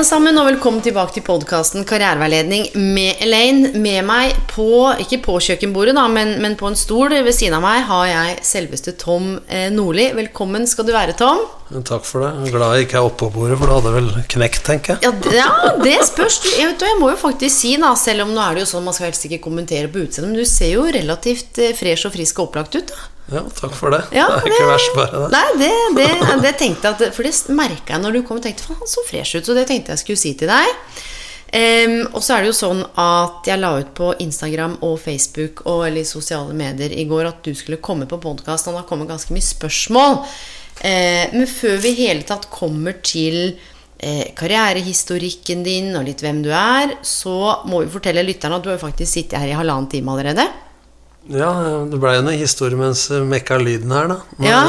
Alle sammen, og velkommen tilbake til podkasten Karriereveiledning med Elaine. Med meg på, ikke på kjøkkenbordet, da, men, men på en stol ved siden av meg har jeg selveste Tom eh, Nordli. Velkommen skal du være, Tom. Takk for det. Jeg er glad jeg ikke er oppå bordet, for da hadde jeg vel knekt, tenker jeg. Ja, ja det spørs. Jeg, vet, jeg må jo faktisk si, da, selv om nå er det jo sånn man skal helst ikke kommentere på utseendet, men du ser jo relativt eh, fresh og frisk og opplagt ut. da. Ja, takk for det. Ja, det er ikke verst, bare det. Nei, det, det, det tenkte at For det merka jeg når du kom og tenkte Faen, han så fresh ut. Så det tenkte jeg skulle si til deg. Um, og så er det jo sånn at jeg la ut på Instagram og Facebook og eller sosiale medier i går at du skulle komme på podkast. Og det har kommet ganske mye spørsmål. Uh, men før vi i hele tatt kommer til uh, karrierehistorikken din og litt hvem du er, så må vi fortelle lytterne at du har jo faktisk sittet her i halvannen time allerede. Ja, det ble jo noen historie mens mekka lyden her, da. Når, Ja.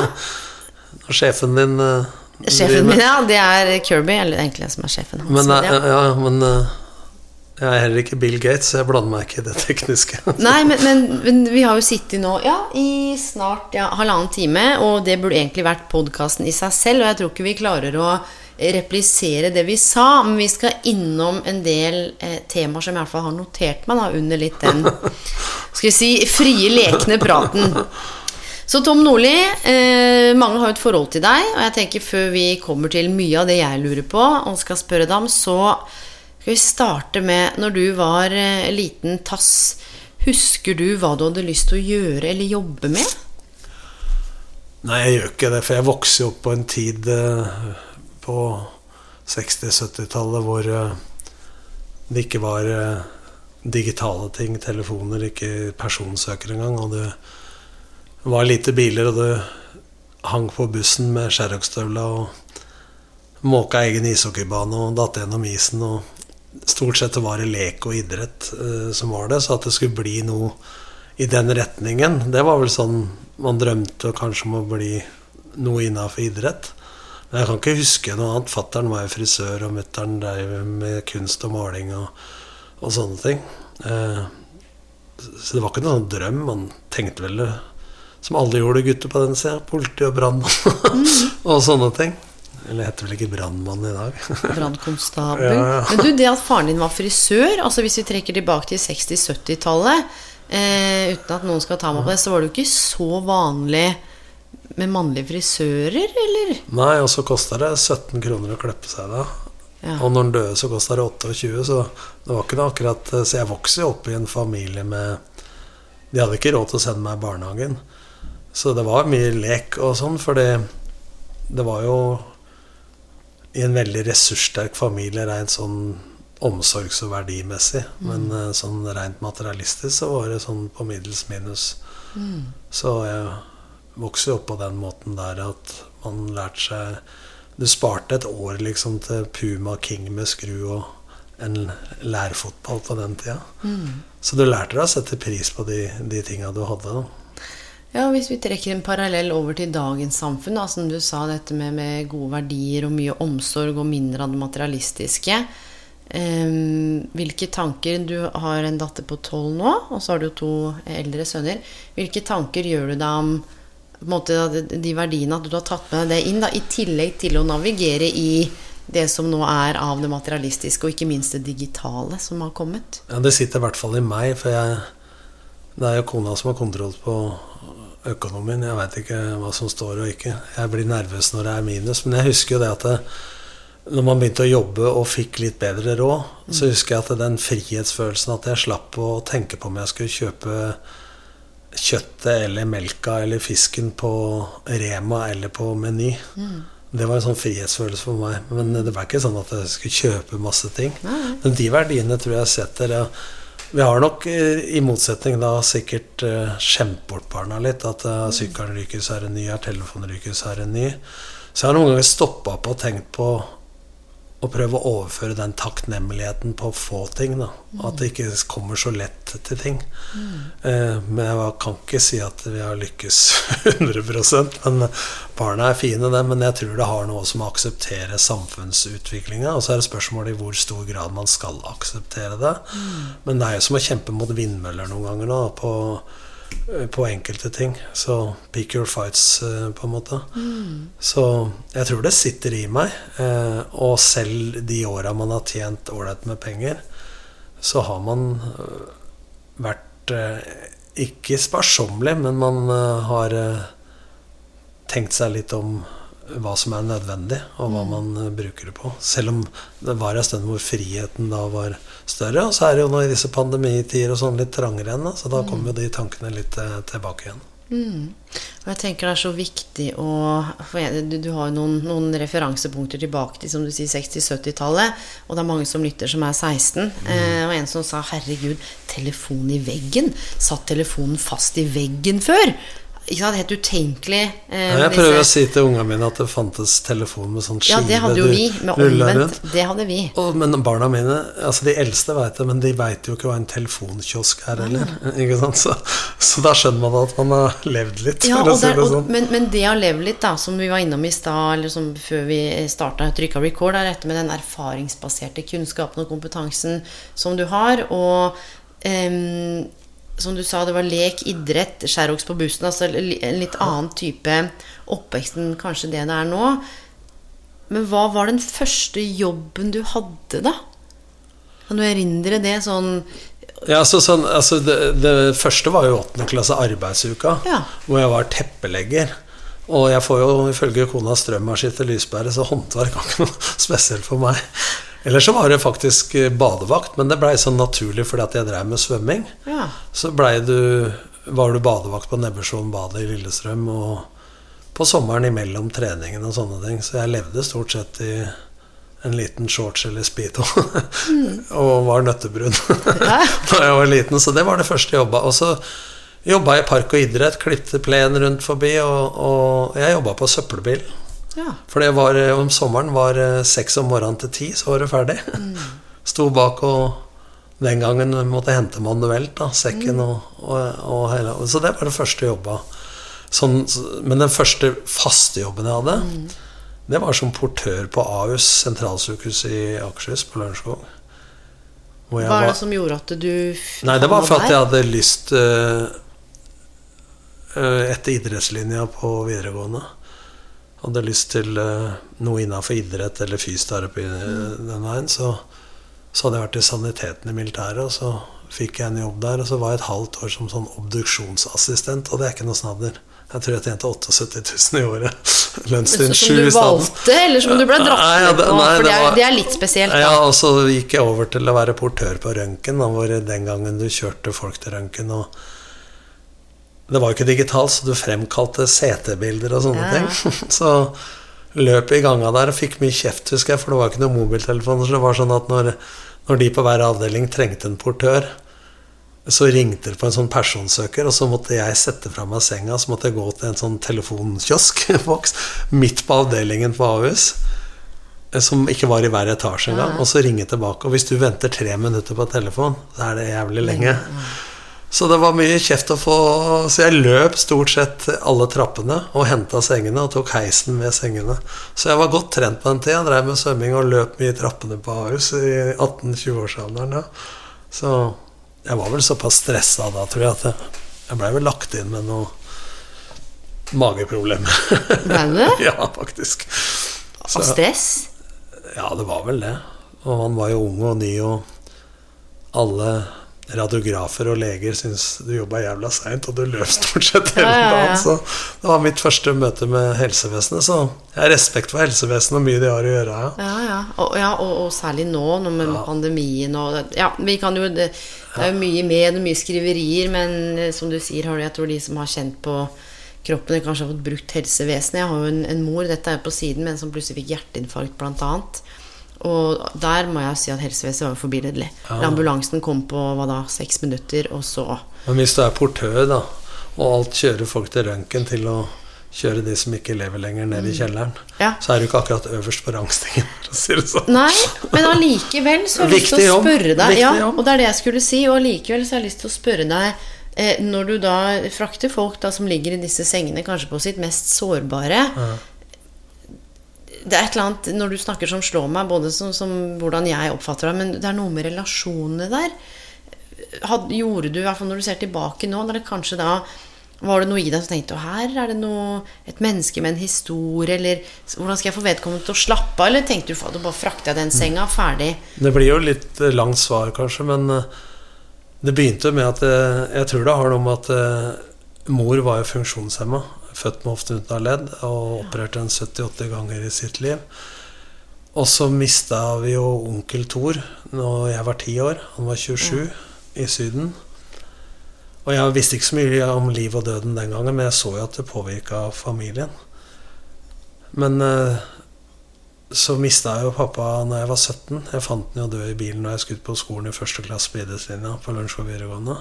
når sjefen din uh, Sjefen min, ja, det er Kirby. Eller egentlig som er sjefen hans. Men, men eh, ja. ja, men uh, jeg er heller ikke Bill Gates, så jeg blander meg ikke i det tekniske. Nei, men, men, men vi har jo sittet nå ja, i snart ja, halvannen time, og det burde egentlig vært podkasten i seg selv. Og jeg tror ikke vi klarer å replisere det vi sa, men vi skal innom en del eh, temaer som jeg i hvert fall har notert meg da, under litt den skal vi si, frie, lekne praten. Så Tom Nordli, eh, mange har jo et forhold til deg, og jeg tenker før vi kommer til mye av det jeg lurer på, og skal spørre deg om, så skal vi starte med når du var eh, liten tass. Husker du hva du hadde lyst til å gjøre eller jobbe med? Nei, jeg gjør ikke det, for jeg vokste opp på en tid eh, på 60-70-tallet hvor eh, det ikke var eh, digitale ting, telefoner, ikke personsøker engang, og det var lite biler, og du hang på bussen med Sherrock-støvla og måka egen ishockeybane og datt gjennom isen, og stort sett var det lek og idrett uh, som var det, så at det skulle bli noe i den retningen, det var vel sånn man drømte kanskje om å bli noe innafor idrett. Men jeg kan ikke huske noe annet. Fattern var jo frisør, og mutter'n drev med kunst og maling og, og sånne ting. Eh, så det var ikke noen sånn drøm. Man tenkte vel det som alle gjorde gutter på den sida. Politi og brannmann og sånne ting. Eller heter vel ikke brannmann i dag. Brannkonstabel. Ja, ja. Men du, det at faren din var frisør, altså hvis vi trekker tilbake til 60-70-tallet, eh, uten at noen skal ta meg på det, så var det jo ikke så vanlig med mannlige frisører, eller? Nei, og så kosta det 17 kroner å klippe seg da. Ja. Og når han døde, så kosta det 28, så det var ikke noe akkurat Så jeg vokste jo opp i en familie med De hadde ikke råd til å sende meg i barnehagen. Så det var mye lek og sånn, fordi det, det var jo i en veldig ressurssterk familie rent sånn omsorgs- og verdimessig. Men eh, sånn rent materialistisk så var det sånn på middels minus. Så jeg vokste opp på den måten der at man lærte seg Du sparte et år liksom til Puma King med skru og en lærfotball på den tida. Så du lærte deg å sette pris på de, de tinga du hadde. Da. Ja, Hvis vi trekker en parallell over til dagens samfunn, da, som du sa, dette med, med gode verdier og mye omsorg og mindre av det materialistiske. Um, hvilke tanker Du har en datter på tolv nå, og så har du to eldre sønner. Hvilke tanker gjør du deg om måte, de, de verdiene at du har tatt med deg det inn, da, i tillegg til å navigere i det som nå er av det materialistiske, og ikke minst det digitale som har kommet? Ja, det sitter i hvert fall i meg, for jeg, det er jo kona som har kontroll på økonomien. Jeg veit ikke hva som står og ikke. Jeg blir nervøs når det er minus. Men jeg husker jo det at det, når man begynte å jobbe og fikk litt bedre råd, så husker jeg at den frihetsfølelsen at jeg slapp å tenke på om jeg skulle kjøpe kjøttet eller melka eller fisken på Rema eller på Meny. Det var en sånn frihetsfølelse for meg. Men det var ikke sånn at jeg skulle kjøpe masse ting. Men de verdiene tror jeg setter ja. Vi har nok, eh, i motsetning da, sikkert uh, skjemt bort barna litt. At uh, sykkelen ryker, så er det ny. Er telefonen ryker, så er det ny. Så jeg har noen ganger stoppa opp og tenkt på å prøve å overføre den takknemligheten på få ting. Da. At det ikke kommer så lett til ting. Eh, men jeg kan ikke si at vi har lykkes 100 Men barna er fine, det. Men jeg tror det har noe som å akseptere samfunnsutviklinga. Og så er det spørsmålet i hvor stor grad man skal akseptere det. Men det er jo som å kjempe mot vindmøller noen ganger nå. på på enkelte ting. Så pick your fights, eh, på en måte. Mm. Så jeg tror det sitter i meg. Eh, og selv de åra man har tjent ålreit med penger, så har man eh, vært ikke sparsommelig, men man har tenkt seg litt om hva som er nødvendig, og hva mm. man bruker det på. Selv om det var en stund hvor friheten da var større. Og så er det jo nå i disse pandemitider og sånn litt trangere igjen, så da mm. kommer jo de tankene litt eh, tilbake igjen. Mm. Og jeg tenker det er så viktig å Du, du har jo noen, noen, referansepunkter tilbake til som du sier 60-70-tallet. Og det er mange som lytter som er 16. Mm. Eh, og en som sa 'herregud, telefon i veggen'. Satt telefonen fast i veggen før? Ikke sant, helt utenkelig. Eh, jeg prøver disse... å si til ungene mine at det fantes telefon med sånn skive. Ja, det hadde jo vi, med omvendt. Det hadde vi. Og, men barna mine, altså de eldste veit det, men de veit jo ikke hva en telefonkiosk er heller. Ja. Så, så, da skjønner man at man har levd litt. Ja, og der, og, sånn. men, men, det å leve litt, da, som vi var innom i stad, eller som før vi starta trykka record, er dette med den erfaringsbaserte kunnskapen og kompetansen som du har. og um, som du sa, det var lek, idrett, skjæroks på bussen. Altså en litt annen type oppvekst enn kanskje det det er nå. Men hva var den første jobben du hadde, da? Kan du erindre det sånn ja, så sånn, altså det, det, første var jo åttende klasse arbeidsuka, ja. hvor jeg var teppelegger. Og jeg får jo ifølge kona strømmaskin til Lysberget, så håndverk var ikke noe spesielt for meg. Eller så var det faktisk eh, badevakt, men det blei sånn naturlig fordi at jeg drev med svømming. Ja. Så du, var du badevakt på Nebbersvoen badet i Lillestrøm, og på sommeren imellom treningen og sånne ting. Så jeg levde stort sett i en liten shorts eller speedo. Mm. og var nøttebrun da jeg var liten. Så det var det første jeg jobba. Og så jobba jeg i park og idrett, klipte plen rundt forbi, og, og jeg jobba på søppelbil. Ja. For det var eh, om sommeren var eh, seks om morgenen til ti, så var det ferdig. Mm. Sto bak og den gangen måtte hente manuelt, da, sekken mm. og, og, og, hele Så det var det første jobba. Sånn, men den første faste jobben jeg hadde, mm. det var som portør på Ahus sentralsykehus i Akershus, på Lørenskog. Hva er det som gjorde at du Nei, det var for at jeg hadde lyst uh, etter idrettslinja på videregående hadde lyst til uh, noe innafor idrett eller fysioterapi mm. den veien, så, så, hadde jeg vært i saniteten i militæret, og så fikk jeg en jobb der. Og så var jeg et halvt år som sånn obduksjonsassistent, og det er ikke noe snadder. Jeg tror jeg tjente 78 000 i året. Lønnstinn sju i Som du valgte, eller som du ble dratt med på? For det er, det er, litt spesielt. Da. Ja, og så gikk jeg over til å være portør på røntgen, hvor den gangen du kjørte folk til røntgen. og det var jo ikke digitalt, så du fremkalte CT-bilder og sånne ja. ting. Så løp i ganga der og fikk mye kjeft, husker jeg, for det var ikke noen mobiltelefoner. Så det var sånn at når, når de på hver avdeling trengte en portør, så ringte det på en sånn personsøker, og så måtte jeg sette fra meg senga, så måtte jeg gå til en sånn telefonkiosk midt på avdelingen på Ahus. Som ikke var i hver etasje engang. Og så ringe tilbake. Og hvis du venter tre minutter på telefon, så er det jævlig lenge. Så det var mye kjeft å få. Så jeg løp stort sett alle trappene og henta sengene og tok heisen med sengene. Så jeg var godt trent på den tida. Jeg drev med svømming og løp mye trappene på Ahus i 18-20-årsalderen. Ja. Så jeg var vel såpass stressa da, tror jeg, at jeg, blei vel lagt inn med noe mageproblem. Ble du? ja, faktisk. Så, og stress? Ja, det var vel det. Og man var jo ung og ny, og alle radiografer og leger syns du jobba jævla seint, og du løp stort sett hele dagen. Ja, ja, ja. Så det var mitt første møte med helsevesenet. Så jeg har respekt for helsevesenet og mye de har å gjøre. Ja, ja. Og, og, og særlig nå, nå med pandemien og Ja, vi kan jo det, det er jo mye med og mye skriverier, men eh, som du sier, jeg tror de som har kjent på kroppen eller kanskje har fått brukt helsevesenet. Jeg har jo en, en mor, dette er jo på siden, men som plutselig fikk hjerteinfarkt bl.a. Og der må jeg si at helsevesenet var forbilledlig. Ja. Ambulansen kom på hva da, seks minutter, og så Men hvis du er portør, da, og alt kjører folk til røntgen til å kjøre de som ikke lever lenger, ned i kjelleren, Ja. så er du ikke akkurat øverst på rangstigen, for å si det sånn. Nei, men allikevel så har jeg lyst til å spørre deg Ja, og det er det jeg skulle si. Og allikevel så har jeg lyst til å spørre deg eh, Når du da frakter folk da som ligger i disse sengene, kanskje på sitt mest sårbare Det er et eller annet når du snakker som slår meg, både som, som hvordan jeg oppfatter deg, men det er noe med relasjonene der. Had, gjorde du, i hvert fall når du ser tilbake nå, det kanskje da var det noe i deg som tenkte her er det noe, et menneske med en historie, eller hvordan skal jeg få vedkommende til å slappe av? Eller tenkte du at bare frakter jeg den senga, ferdig? Det blir jo litt eh, langt svar, kanskje, men eh, det begynte med at jeg, Jeg tror det har noe med at eh, mor var jo funksjonshemma. Født med hofte uten av ledd og operert den 70-80 ganger i sitt liv. Og så mista vi jo onkel Thor når jeg var ti år. Han var 27 i Syden. Og jeg visste ikke så mye om liv og døden den gangen, men jeg så jo at det påvirka familien. Men eh, så mista jeg jo pappa når jeg var 17. Jeg fant han jo død i bilen når jeg skulle på skolen i første klasse på idrettslinja på Lørenskog videregående.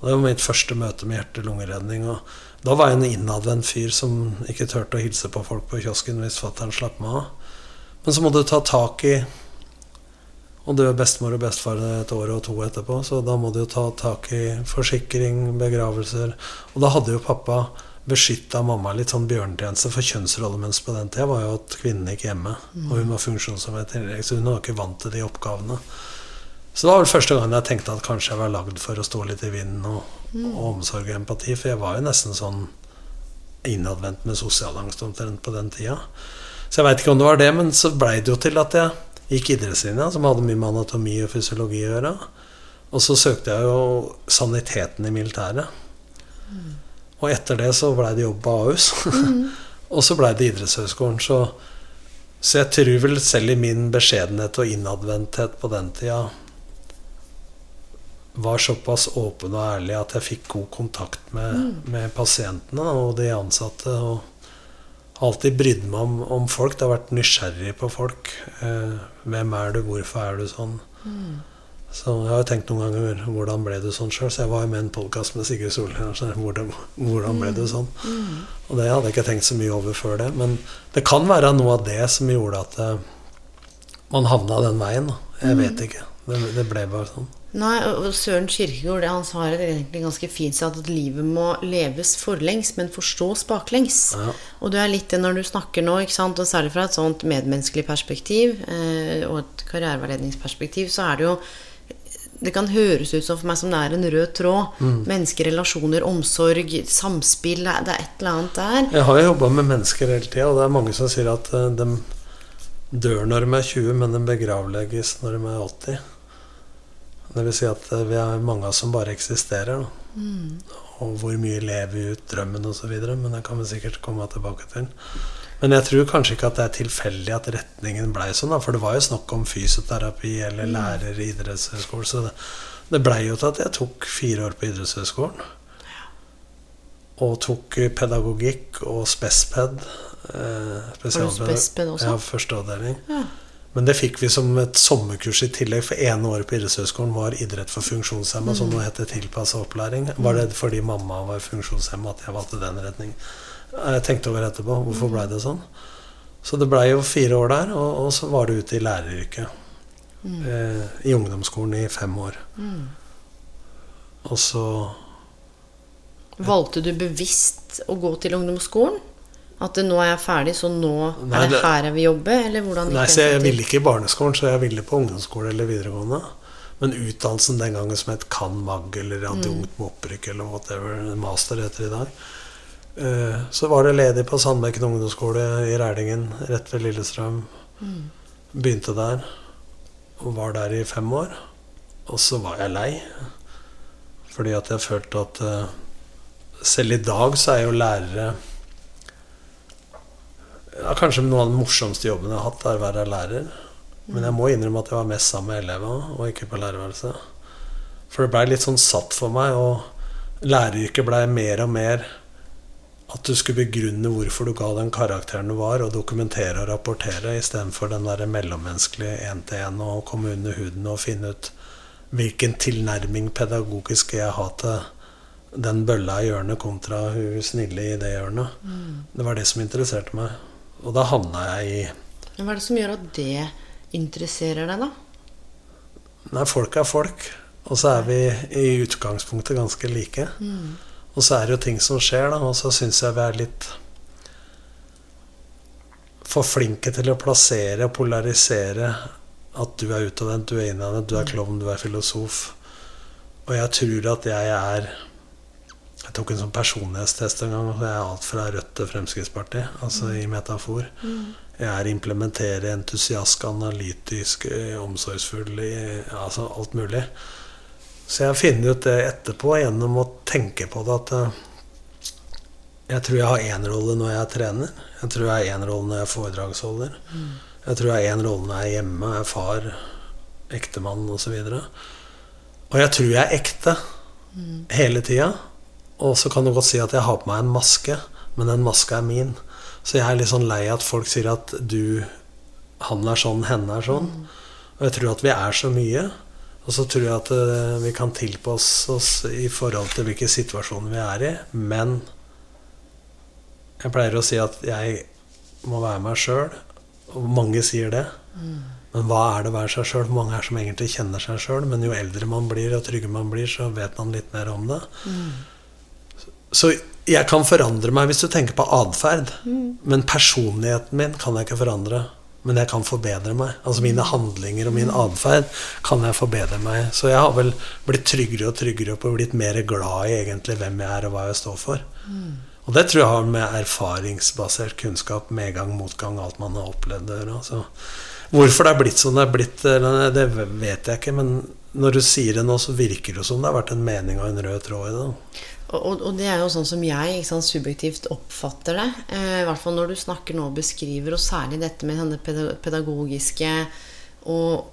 Og det var mitt første møte med hjerte-lungeredning. Og da var jeg en innadvendt fyr som ikke turte å hilse på folk på kiosken hvis fatter'n slapp meg av. Men så må du ta tak i Og døde bestemor og bestefar et år og to etterpå, så da må du jo ta tak i forsikring, begravelser. Og da hadde jo pappa beskytta mamma litt sånn bjørnetjeneste, for kjønnsrollemønster på den tida var jo at kvinnen gikk hjemme. Og hun var funksjonshemmet i tillegg, så hun var ikke vant til de oppgavene. Så det var vel første gang jeg tenkte at kanskje jeg var lagd for å stå litt i vinden og, og omsorg og empati, for jeg var jo nesten sånn innadvendt med sosialangst omtrent på den tida. Så jeg veit ikke om det var det, men så blei det jo til at jeg gikk idrettslinja, som hadde mye med anatomi og fysiologi å gjøre. Og så søkte jeg jo saniteten i militæret. Og etter det så blei det jobb på Ahus. og så blei det idrettshøyskolen. Så, så jeg tror vel selv i min beskjedenhet og innadvendthet på den tida var såpass åpen og ærlig at jeg fikk god kontakt med, med pasientene og de ansatte. Og alltid brydde meg om, om folk. Det har vært nysgjerrig på folk. Eh, hvem er du? Hvorfor er du sånn? Så jeg har jo tenkt noen ganger hvordan ble du sånn sjøl? Så jeg var jo med i en podkast med Sigurd Solheim. Hvordan, hvordan ble du sånn? Og det hadde jeg ikke tenkt så mye over før det. Men det kan være noe av det som gjorde at eh, man havna den veien. Jeg vet ikke. Det, det ble bare sånn. Nei, og Søren Kirkegård han sa det egentlig ganske fint sa at livet må leves forlengs, men forstås baklengs. Ja. Og du er litt det når du snakker nå, og særlig fra et sånt medmenneskelig perspektiv eh, og et karriereveiledningsperspektiv, så er det jo det kan høres ut som for meg som det er en rød tråd. Mennesker, relasjoner, omsorg, samspill. Det er er et eller annet der. Jeg har jo jobba med mennesker hele tida, og det er mange som sier at eh, de dør når de er 20, men de begravlegges når de er 80. Vil si at eh, vi er mange av oss som bare eksisterer. Da. Og hvor mye lever vi ut drømmen osv. Men det kan vi sikkert komme tilbake til. Men jeg tror kanskje ikke at det er tilfeldig at retningen blei sånn. Da, for det var jo snakk om fysioterapi eller lærer i idrettshøyskolen. Så det, det blei jo til at jeg tok fire år på idrettshøyskolen. Og tok pedagogikk og spesped. Eh, du spesped også? Ja, første avdeling. Ja. Men det fikk vi som et sommerkurs i tillegg, for ene året på idrettshøyskolen var idrett for funksjonshemma, som nå heter tilpassa opplæring. Var det fordi mamma var funksjonshemma at jeg valgte den retningen? Jeg tenkte over etterpå. Hvorfor blei det sånn? Så det blei jo fire år der, og, og så var det ute i læreryrket. Eh, I ungdomsskolen i fem år. Og så Valgte du bevisst å gå til ungdomsskolen? At nå er jeg ferdig, så nå Nei, er det det- her jeg vil jobbe? Eller hvordan Nei, så jeg ville ikke i barneskolen, så jeg ville på ungdomsskole eller videregående. Men utdannelsen den gangen som het CAN-MAG eller adjunkt med opprykk eller whatever, master heter det i dag, eh, så var det ledig på Sandbekken ungdomsskole i Rælingen, rett ved Lillestrøm. Begynte der og var der i fem år. Og så var jeg lei, fordi at jeg følte at eh, selv i dag så er jo lærere ja, Kanskje noe av den morsomste jobben jeg har hatt, er å være lærer. Men jeg må innrømme at jeg var mest sammen med elevene, og ikke på lærerværelset. For det blei litt sånn satt for meg, og læreryrket blei mer og mer At du skulle begrunne hvorfor du ga den karakteren du var, og dokumentere og rapportere, istedenfor den der mellommenneskelige én-til-én og komme under huden og finne ut hvilken tilnærming pedagogisk jeg ha til den bølla i hjørnet kontra hun snille i det hjørnet. Det var det som interesserte meg. Og da havna jeg i Men Hva er det som gjør at det interesserer deg, da? Nei, folk er folk. Og så er vi i utgangspunktet ganske like. Og så er det jo ting som skjer, da. Og så syns jeg vi er litt for flinke til å plassere og polarisere at du er utadvendt, du er innadvendt, du er klovn, du er filosof. Og jeg tror at jeg er Jeg tok en sånn personlighetstest en gang, og jeg er alt fra Rødt til Fremskrittspartiet, altså i metafor. Jeg er implementere, entusiast, analytisk, eh, omsorgsfull, altså alt mulig. Så jeg har funnet ut det etterpå gjennom å tenke på det at eh, jeg tror jeg har én rolle når jeg er trener. Jeg tror jeg har én rolle når jeg er foredragsholder. Jeg tror jeg har én rolle når jeg er hjemme, er far, ektemann osv. Og, så og jeg tror jeg er ekte hele tida. Og så kan du godt si at jeg har på meg en maske, men den maska er min. Så jeg er litt sånn lei at folk sier at du Han er sånn, henne er sånn. Og jeg tror at vi er så mye. Og så tror jeg at eh, vi kan tilpasse oss i forhold til hvilke situasjoner vi er i. Men jeg pleier å si at jeg må være meg sjøl. Og mange sier det. Men hva er det å være seg sjøl? Mange er som egentlig kjenner seg sjøl. Men jo eldre man blir, og tryggere man blir, så vet man litt mer om det. Så jeg kan forandre meg hvis du tenker på atferd. Men personligheten min kan jeg ikke forandre. Men jeg kan forbedre meg. Altså mine handlinger og min atferd kan jeg forbedre meg. Så jeg har vel blitt tryggere og tryggere og blitt mer glad i egentlig hvem jeg er og hva jeg står for. Og det tror jeg har med erfaringsbasert kunnskap, medgang, motgang, alt man har opplevd å gjøre. Altså, hvorfor det er blitt sånn det er blitt, det vet jeg ikke. Men når du sier det nå, så virker det som det har vært en mening og en rød tråd i det. Og, og, det er jo sånn som jeg sant, subjektivt oppfatter det. Eh, I hvert fall når du snakker nå og beskriver, og særlig dette med denne pedagogiske og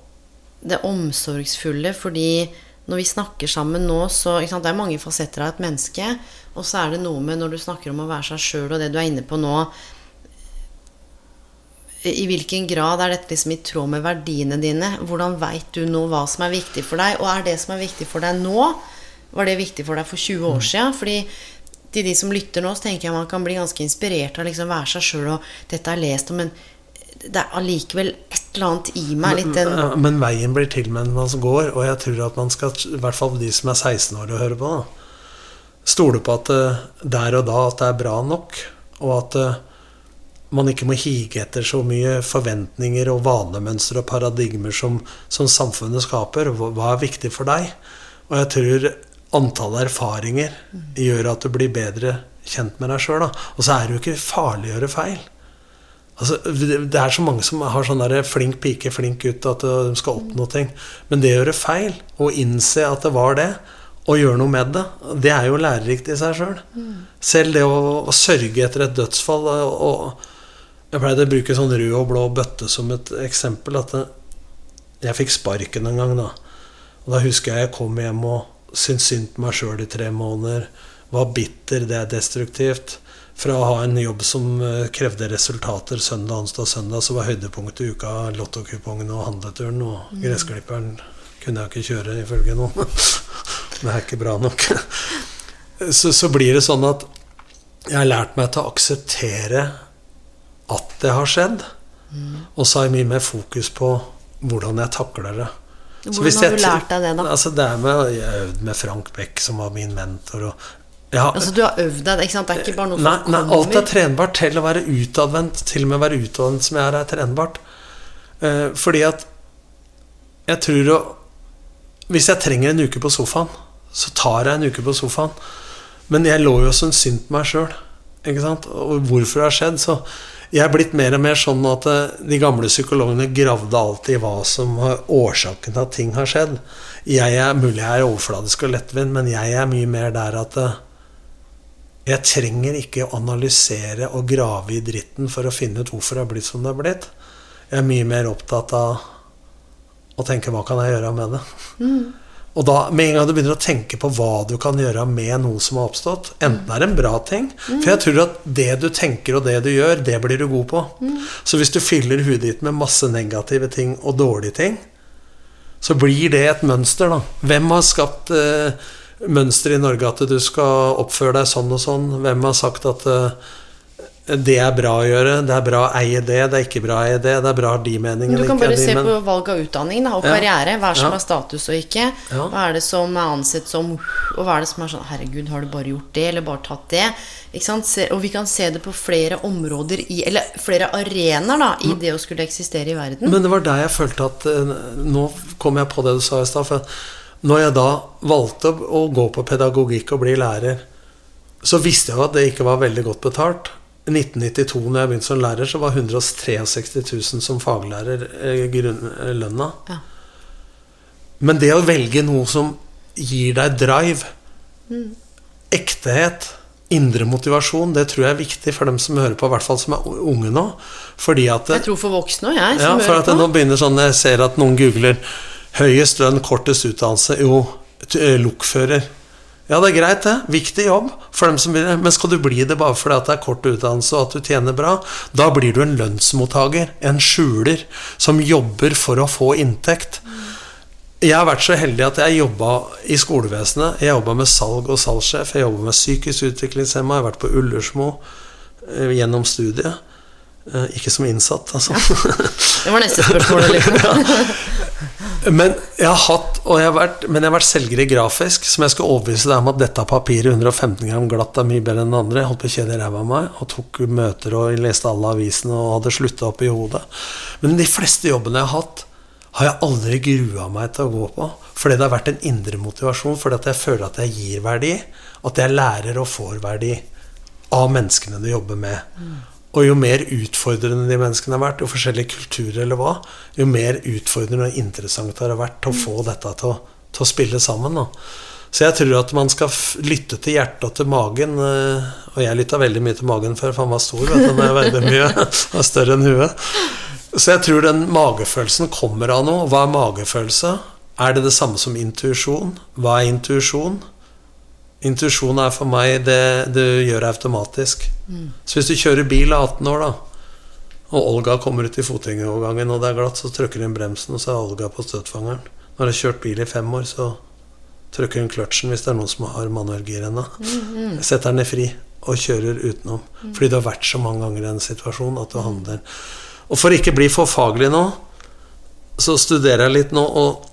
det omsorgsfulle. Fordi når vi snakker sammen nå, så sant, Det er mange fasetter av et menneske. Og så er det noe med når du snakker om å være seg sjøl, og det du er inne på nå I hvilken grad er dette liksom i tråd med verdiene dine? Hvordan veit du nå hva som er viktig for deg? Og er det som er viktig for deg nå, var det viktig for deg for 20 år siden? Fordi til de som lytter nå, så tenker jeg man kan bli ganske inspirert av liksom være seg sjøl og dette er lest om, men det er allikevel et eller annet i meg. Ja, Men veien blir til mens man går, og jeg tror at man skal, i hvert fall de som er 16 år og hører på, stole på at eh, der og da at det er bra nok, og at eh, man ikke må hige etter så mye forventninger og vanemønstre og paradigmer som, som samfunnet skaper. Hva er viktig for deg? Og jeg tror antallet erfaringer gjør at du blir bedre kjent med deg sjøl. Og så er det jo ikke farlig å gjøre feil. Altså, det er så mange som har sånn der flink pike, flink gutt, at de skal oppnå ting. Men det å gjøre feil, og innse at det var det, og gjøre noe med det, det er jo lærerikt i seg sjøl. Selv det å, å sørge etter et dødsfall og, Jeg pleide å bruke sånn rød og blå bøtte som et eksempel. At jeg fikk sparken en gang, da. Og da husker jeg jeg kom hjem og syntes synd på meg sjøl i tre måneder. Var bitter, det er destruktivt. Fra å ha en jobb som eh, krevde resultater søndag, onsdag, søndag, så var høydepunktet i uka lottokupongen og handleturen. Og gressklipperen kunne jeg ikke kjøre, ifølge noen. det er ikke bra nok. så, så blir det sånn at jeg har lært meg til å akseptere at det har skjedd. Og så har jeg mye mer fokus på hvordan jeg takler det. Hvordan har du lært deg det, da? Altså det med, jeg har øvd med Frank Beck, som var min mentor. Og har, Altså, du har øvd deg, ikke sant? Det er ikke bare noe nei, som nei, alt er trenbart til å være utadvendt. Til og med å være utadvendt som jeg er, er trenbart. Eh, fordi at jeg tror å Hvis jeg trenger en uke på sofaen, så tar jeg en uke på sofaen. Men jeg lå jo som synd på meg sjøl. Og hvorfor det har skjedd. Så jeg er blitt mer og mer sånn at eh, de gamle psykologene gravde alltid hva som var årsaken til at ting har skjedd. Jeg er mulig jeg er overfladisk og lettvint, men jeg er mye mer der at eh, jeg trenger ikke å analysere og grave i dritten for å finne ut hvorfor det har blitt som det har blitt. Jeg er mye mer opptatt av å tenke hva kan jeg gjøre med det. Og da, med en gang du begynner å tenke på hva du kan gjøre med noe som har oppstått, enten er det en bra ting For jeg tror at det du tenker og det du gjør, det blir du god på. Så hvis du fyller huet ditt med masse negative ting og dårlige ting, så blir det et mønster, da. Hvem har skapt eh, mønster i Norge at du skal oppføre deg sånn og sånn? Hvem har sagt at eh, det er bra å gjøre, det er bra å eie det, det er ikke bra å eie det, det er bra å ha de meningene, Du kan bare se på valg av utdanning da, og Ja. karriere. Hva er som Ja. er status og ikke? Ja. Hva er det som er ansett som Og hva er det som er sånn Herregud, har du bare gjort det, eller bare tatt det? Og vi kan se det på flere områder i Eller flere arenaer da i det å skulle eksistere i verden. Men det var der jeg følte at eh, Nå kom jeg på det du sa i stad. For når jeg da valgte å gå på pedagogikk og bli lærer, så visste jeg jo at det ikke var veldig godt betalt. I 1992 når jeg begynte som lærer, så var 163 000 som faglærer grunnlønna. eh. Ja. Men det å velge noe som gir deg drive, ektehet, indre motivasjon, det tror jeg er viktig for dem som hører på, i hvert fall som er unge nå. Fordi at Jeg tror for voksne òg, jeg. ja, Som for hører at på. nå begynner sånn Jeg ser at noen googler 'høyest lønn, kortest utdannelse'. Jo, eh, lokfører. Ja, det er greit, det. Viktig jobb for dem som vil. Men skal du bli det bare fordi at det er kort utdannelse og at du tjener bra, da blir du en lønnsmottaker, en skjuler, som jobber for å få inntekt. Jeg har vært så heldig at jeg jobba i skolevesenet. Jeg jobba med salg og salgssjef. Jeg jobba med psykisk utviklingshemma. Jeg har vært på Ullersmo eh, gjennom studiet. Eh, ikke som innsatt, altså. Det var neste spørsmål. Liksom. Men jeg har hatt og jeg har vært, Men jeg har vært selger i grafisk, som jeg skal overbevise deg om at dette papiret 115 gram glatt er mye bedre enn det andre. Jeg holdt på å kjede ræva av meg og tok møter og leste alle avisene og hadde slutta opp i hodet. Men de fleste jobbene jeg har hatt, har jeg aldri grua meg til å gå på. Fordi det har vært en indre motivasjon, fordi at jeg føler at jeg gir verdi. At jeg lærer og får verdi av menneskene du jobber med. Og jo mer utfordrende de menneskene har vært, jo forskjellige kulturer eller hva, jo mer utfordrende og interessant har vært vært å få dette til å, til å spille sammen. Da. Så jeg tror at man skal lytte til hjertet og til magen. eh, Og jeg lytta veldig mye til magen før, for han var stor. Vet du, jeg veide mye. Var større enn huet. Så jeg tror den magefølelsen kommer av noe. Hva er magefølelse? Er det det samme som intuisjon? Hva er intuisjon? Intuisjon er for meg det du gjør automatisk. Så hvis du kjører bil av 18 år, da, og Olga kommer ut i fotgjengerovergangen, og det er glatt, så trykker hun bremsen, og så er Olga på støtfangeren. Når du har kjørt bil i fem år, så trykker hun kløtsjen hvis det er noen som har manuellgir ennå. Setter den i fri og kjører utenom. Fordi du har vært så mange ganger i en situasjon at du handler. Og for ikke bli for faglig nå, så studerer jeg litt nå, og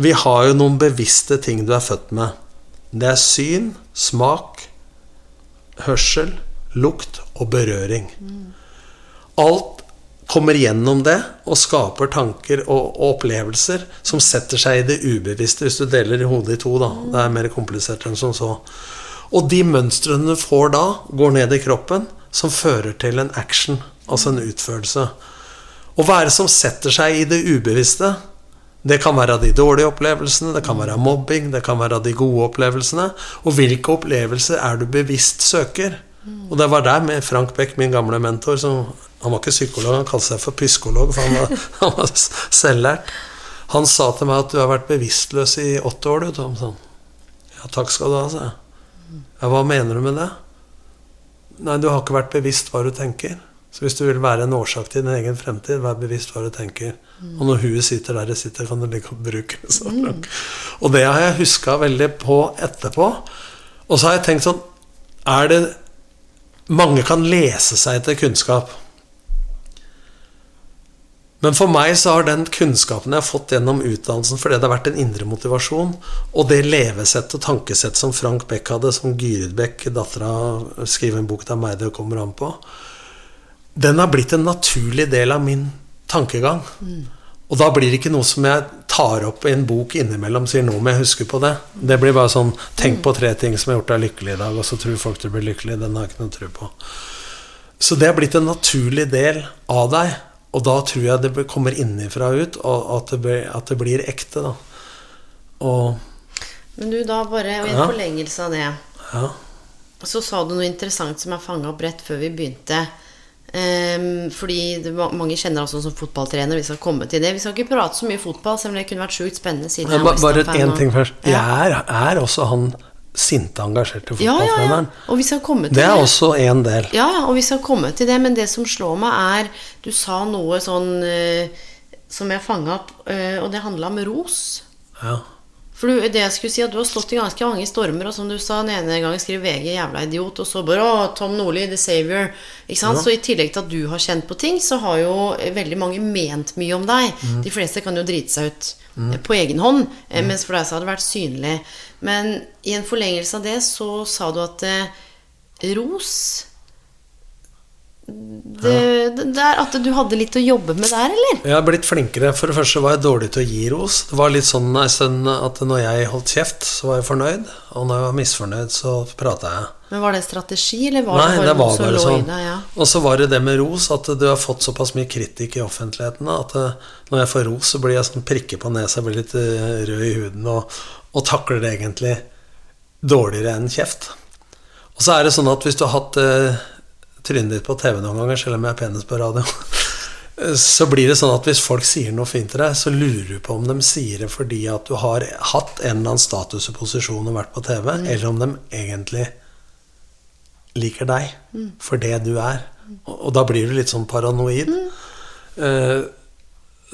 vi har jo noen bevisste ting du er født med. Det er syn, smak, hørsel, lukt og berøring. Alt kommer gjennom det og skaper tanker og, og opplevelser som setter seg i det ubevisste, hvis du deler hodet i to. da. Det er mer komplisert enn som så. Og de mønstrene du får da, går ned i kroppen, som fører til en action, altså en utførelse. Og hva er det som setter seg i det ubevisste? Det kan være de dårlige opplevelsene, det kan være mobbing, det kan være de gode opplevelsene. Og hvilke opplevelser er du bevisst søker? Og det var der med Frank Beck, min gamle mentor, som Han var ikke psykolog, han kalte seg for pyskolog, for han var, han var selvlært. Han sa til meg at du har vært bevisstløs i åtte år, du, Tom. Sånn. Ja, takk skal du ha, sa jeg. Ja, hva mener du med det? Nei, du har ikke vært bevisst hva du tenker. Så hvis du vil være en årsak til din egen fremtid, vær bevisst hva du tenker. Og når huet sitter der det sitter, kan du ligge og bruke det. Mm. Og det har jeg huska veldig på etterpå. Og så har jeg tenkt sånn Er det Mange kan lese seg til kunnskap. Men for meg så har den kunnskapen jeg har fått gjennom utdannelsen fordi det har vært en indre motivasjon, og det levesett og tankesett som Frank Beck hadde, som Gyrid Beck, dattera, skriver en bok det er meg det kommer an på, den har blitt en naturlig del av min tankegang. Og da blir det ikke noe som jeg tar opp i en bok innimellom sier nå må jeg huske på det. Det blir bare sånn Tenk på tre ting som har gjort deg lykkelig i dag, og så tror folk du blir lykkelig. Den har jeg ikke noe tro på. Så det har blitt en naturlig del av deg. Og da tror jeg det kommer innenfra ut, og at det, blir, at det blir ekte. da. Og Men du, da bare, og i Ja. forlengelse av det ja. Så sa du noe interessant som jeg fanga opp rett før vi begynte. Ehm, fordi det, mange kjenner altså som fotballtrener. Vi skal komme til det. Vi skal ikke prate så mye fotball, selv om det kunne vært sjukt spennende. Siden er bare Westham-fan én ting først. Ja. Jeg er, er også han sinte, engasjerte Ja, ja, ja. Og vi skal komme til Det er også en del. Ja, ja, og vi skal komme til det, men det som slår meg, er Du sa noe sånn uh, som jeg fanga opp, uh, og det handla om ros. Ja. For du, det jeg skulle si at du har stått i ganske mange stormer, og som du sa, den ene gangen skriver VG 'jævla idiot', og så bare 'Å, Tom Nordli, the savior'. Ikke sant? Ja. Så i tillegg til at du har kjent på ting, så har jo eh, veldig mange ment mye om deg. Mm. De fleste kan jo drite seg ut mm. på egen hånd, mm. mens for deg så har det vært synlig. Men i en forlengelse av det så sa du at eh, ros det, det er at du hadde litt å jobbe med der, eller? Jeg har blitt flinkere. For det første var jeg dårlig til å gi ros. Det var litt sånn en stund at når jeg holdt kjeft, så var jeg fornøyd. Og når jeg var misfornøyd, så prata jeg. Men Var det strategi, eller var Nei, det bare det var bare sånn. deg? Ja? Og så var det det med ros, at du har fått såpass mye kritikk i offentligheten at eh, når jeg får ros, så blir jeg sånn prikke på nesa, blir litt eh, rød i huden og, og takler det egentlig dårligere enn kjeft. Og så er det sånn at hvis du har hatt eh, trynet ditt på TV noen ganger, selv om jeg er penest på radio, så blir det sånn at hvis folk sier noe fint til deg, så lurer du på om de sier det fordi at du har hatt en eller annen status og posisjon og vært på TV, eller om de egentlig liker deg for det du er. Og, og da blir du litt sånn paranoid. Uh,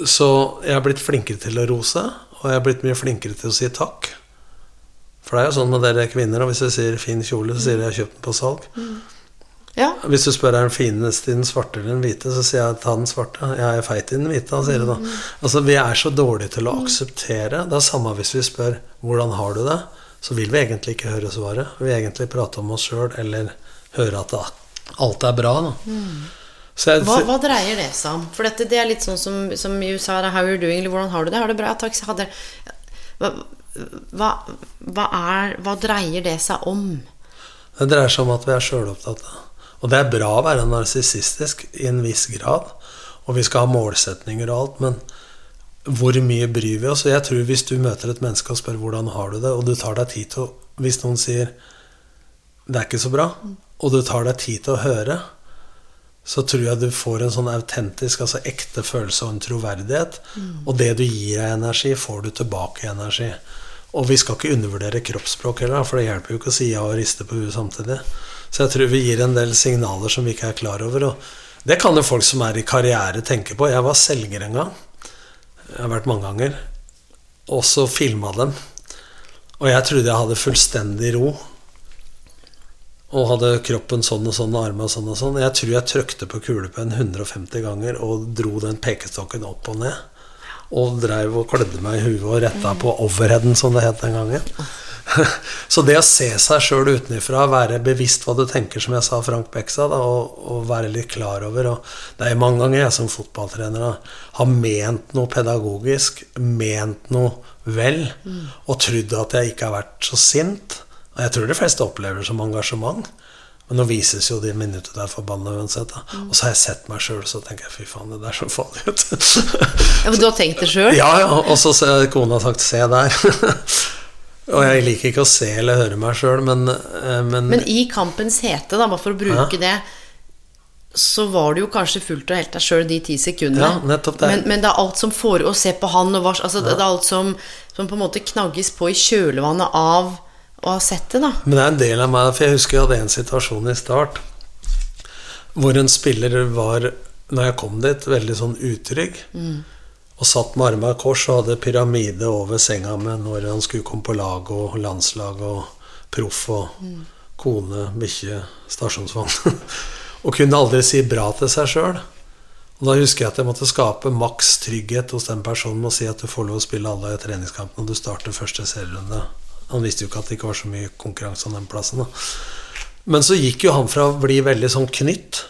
så jeg har blitt flinkere til å rose, og jeg har blitt mye flinkere til å si takk. For det er jo sånn med dere kvinner, og hvis jeg sier 'fin kjole', så sier jeg 'jeg har kjøpt den på salg'. Ja. Hvis du spør er den fineste i den svarte eller den hvite, så sier jeg 'ta den svarte'. Jeg er feit i den hvite, han sier du da. Altså, vi er så dårlige til å akseptere. Det er samme hvis vi spør 'hvordan har du det', så vil vi egentlig ikke høre svaret. Vi vil egentlig prate om oss sjøl, eller høre at alt er bra, da. Så jeg, Hva, hva dreier det seg om? For dette, det er litt sånn som, som i USA, det er 'how you're doing', eller 'hvordan har du det'? Har du det bra? Takk, så hadde hva, hva, hva, er, hva dreier det seg om? Det dreier seg om at vi er sjølopptatte. Og det er bra å være narsissistisk i en viss grad. Og vi skal ha målsetninger og alt, men hvor mye bryr vi oss? Og jeg tror hvis du møter et menneske og spør hvordan har du det, og du tar deg tid til å Hvis noen sier det er ikke så bra, og du tar deg tid til å høre, så tror jeg du får en sånn autentisk, altså ekte følelse og en troverdighet. Og det du gir av energi, får du tilbake i energi. Og vi skal ikke undervurdere kroppsspråk heller, for det hjelper jo ikke å si ja og riste på huet samtidig. Så jeg tror vi gir en del signaler som vi ikke er klar over. Og det kan jo folk som er i karriere, tenke på. Jeg var selger en gang. Jeg har vært mange ganger. Og så filma dem. Og jeg trodde jeg hadde fullstendig ro. Og hadde kroppen sånn og sånn, og armene sånn og sånn. Jeg tror jeg trykte på kulepenn 150 ganger og dro den pekestokken opp og ned. Og dreiv og klødde meg i huet og retta på overheaden, som det het den gangen. Så det å se seg sjøl utenfra, være bevisst hva du tenker, som jeg sa Frank Beck sa, og, og være litt klar over og Det er mange ganger jeg som fotballtrener da, har ment noe pedagogisk, ment noe vel, og trodd at jeg ikke har vært så sint. Og jeg tror de fleste opplever det som engasjement. Men nå vises jo de minuttene der forbanna uansett. Da. Og så har jeg sett meg sjøl, så tenker jeg fy faen, det der så farlig ut. Ja, men Du har tenkt det sjøl? ja, ja. Og så har kona sagt 'se der'. og jeg liker ikke å se eller høre meg sjøl, men, eh, men, Men i kampens hete, da, bare for å bruke det, så var du jo kanskje fullt og helt deg sjøl de ti sekundene. Ja, nettopp det. Men, men det er alt som får å se på han og hva altså, Det er alt som, som på en måte knagges på i kjølvannet av å ha sett det, da. Men det er en del av meg, for jeg husker jeg hadde en situasjon i start hvor en spiller var, når jeg kom dit, veldig sånn utrygg. Og satt med armene i kors og hadde pyramide over senga med når han skulle komme på lag og landslag og proff og kone, bikkje, stasjonsvogn. og kunne aldri si bra til seg sjøl. Og da husker jeg at jeg måtte skape maks trygghet hos den personen og si at du får lov å spille alle i treningskampen og du starter første serierunde. Han visste jo ikke at det ikke var så mye konkurranse om den plassen. Da. Men så gikk jo han fra å bli veldig sånn knytt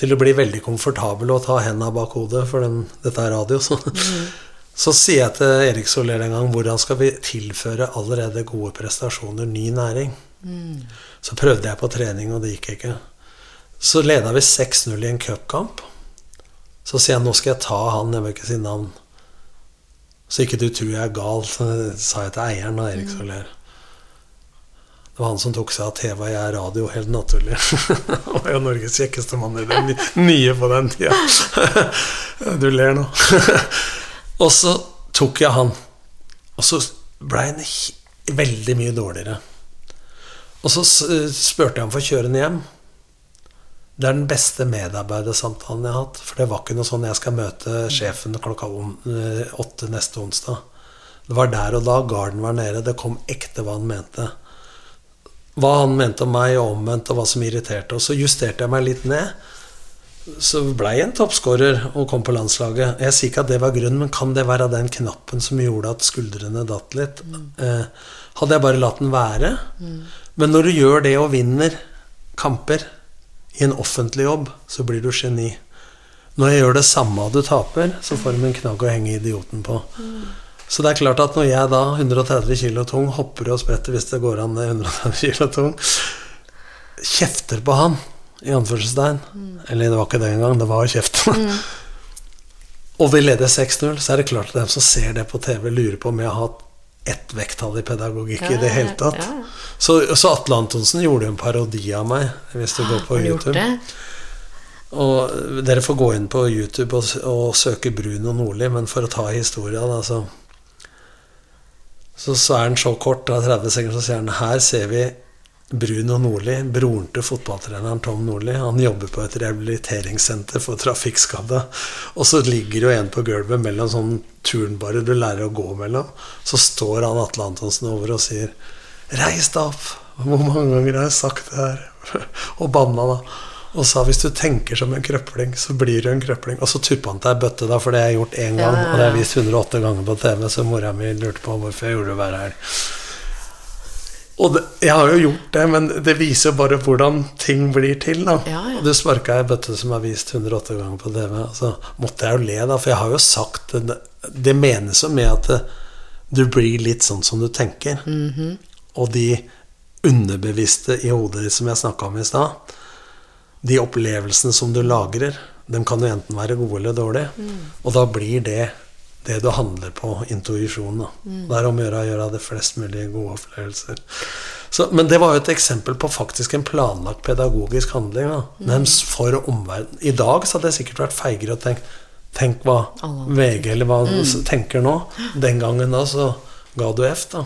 til å bli veldig komfortabel og ta hendene bak hodet, for den, dette er radio. Så. så sier jeg til Erik Soler en gang hvordan skal vi tilføre allerede gode prestasjoner ny næring? Så prøvde jeg på trening, og det gikk ikke. Så leda vi 6-0 i en cupkamp. Så sier jeg nå skal jeg ta han, jeg vil ikke si navn. Så ikke du tror jeg er gal, sa jeg til eieren av Erik Soler. Det var han som tok seg av TV og jeg radio, helt naturlig. Han var jo Norges kjekkeste mann i det nye på den tida. Du ler nå. Og så tok jeg han, og så ble han veldig mye dårligere. Og så spurte jeg ham for å kjøre han hjem. Det er den beste medarbeidersamtalen jeg har hatt. For det var ikke noe sånn 'jeg skal møte sjefen klokka eh, åtte neste onsdag'. Det var der og da garden var nede. Det kom ekte hva han mente. Hva han mente om meg, og omvendt, og hva som irriterte. Og så justerte jeg meg litt ned. Så blei jeg en toppskårer og kom på landslaget. Jeg sier ikke at det var grunnen, men kan det være den knappen som gjorde at skuldrene datt litt? Eh, hadde jeg bare latt den være? Men når du gjør det og vinner kamper i en offentlig jobb, så blir du geni. Når jeg gjør det samme og du taper, så får de en knagg å henge idioten på. Så det er klart at når jeg da, 130 kilo tung, hopper og spretter hvis det går an er 130 kilo tung, kjefter på han, i anførselstegn Eller det var ikke det engang, det var kjeften. og vi leder 6-0, så er det klart at dem som ser det på TV, lurer på om jeg har hatt ett vekttall i pedagogikk i det hele tatt. ja, ja. Så, så Atle Antonsen gjorde en parodi av meg, hvis du går på YouTube. Og dere får gå inn på YouTube og, og søke Bruno Nordli, men for å ta historia, da, så så, så er den så kort, da 30 sekunder, så sier han her ser vi Bruno Nordli, broren til fotballtreneren Tom Nordli. Han jobber på et rehabiliteringssenter for trafikkskadde. Og så ligger jo en på gulvet mellom sånn turnbarer du lærer å gå mellom. Så står han Atle Antonsen over og sier 'Reis deg opp'. Hvor mange ganger har jeg sagt det her? og banna, da. Og sa hvis du tenker som en krøpling, så blir du en krøpling. Og så tuppa han til ei bøtte, da, for det har jeg gjort én gang. Ja, ja, Og det er ja. vist 108 ganger på TV, så mora mi lurte på hvorfor jeg gjorde det hver helg. Og det, jeg har jo gjort det, men det viser bare hvordan ting blir til. da Ja, ja. Og du sparka ei bøtte som er vist 108 ganger på TV. Og så måtte jeg jo le, da, for jeg har jo sagt Det, det menes jo med at det, du blir litt sånn som du tenker. Mhm. Og de underbevisste i hodet ditt som jeg snakka om i stad, de opplevelsene som du lagrer, de kan jo enten være gode eller dårlige. Og da blir det det du handler på, intuisjon. da. Det er om å gjøre å gjøre det flest mulig gode opplevelser. Så, men det var jo et eksempel på faktisk en planlagt pedagogisk handling. da. Men for omverdenen I dag så hadde jeg sikkert vært feigere og tenkt Tenk hva VG eller hva tenker nå. Den gangen da så ga du F, da.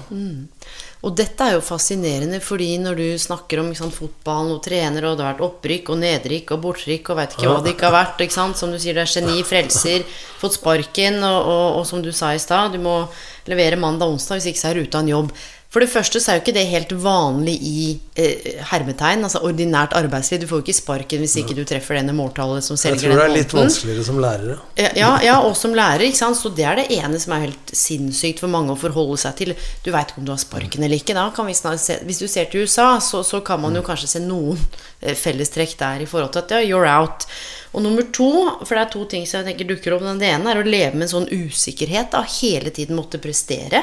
Og dette er jo fascinerende, fordi når du snakker om sant, fotballen og trener, og det har vært opprykk og nedrykk og bortrykk og veit ikke hva det ikke har vært? Som du sier, det er geni, frelser, fått sparken, og, og, og som du sa i stad, du må levere mandag-onsdag, hvis ikke så er av en jobb. For det første så er jo ikke det helt vanlig i eh, hermetegn, altså ordinært arbeidsliv. Du får jo ikke sparken hvis ikke du treffer denne måltallet som selger den Jeg tror det er litt måten. vanskeligere som lærere. Ja, ja, og som lærer, ikke sant? så det er det ene som er helt sinnssykt for mange å forholde seg til. Du veit ikke om du har sparken eller ikke. Da kan vi snart se, hvis du ser til USA, så, så kan man jo kanskje se noen eh, fellestrekk der i forhold til at ja, you're out. Og nummer to, for det er to ting som jeg tenker dukker opp. Den ene er å leve med en sånn usikkerhet av hele tiden måtte prestere.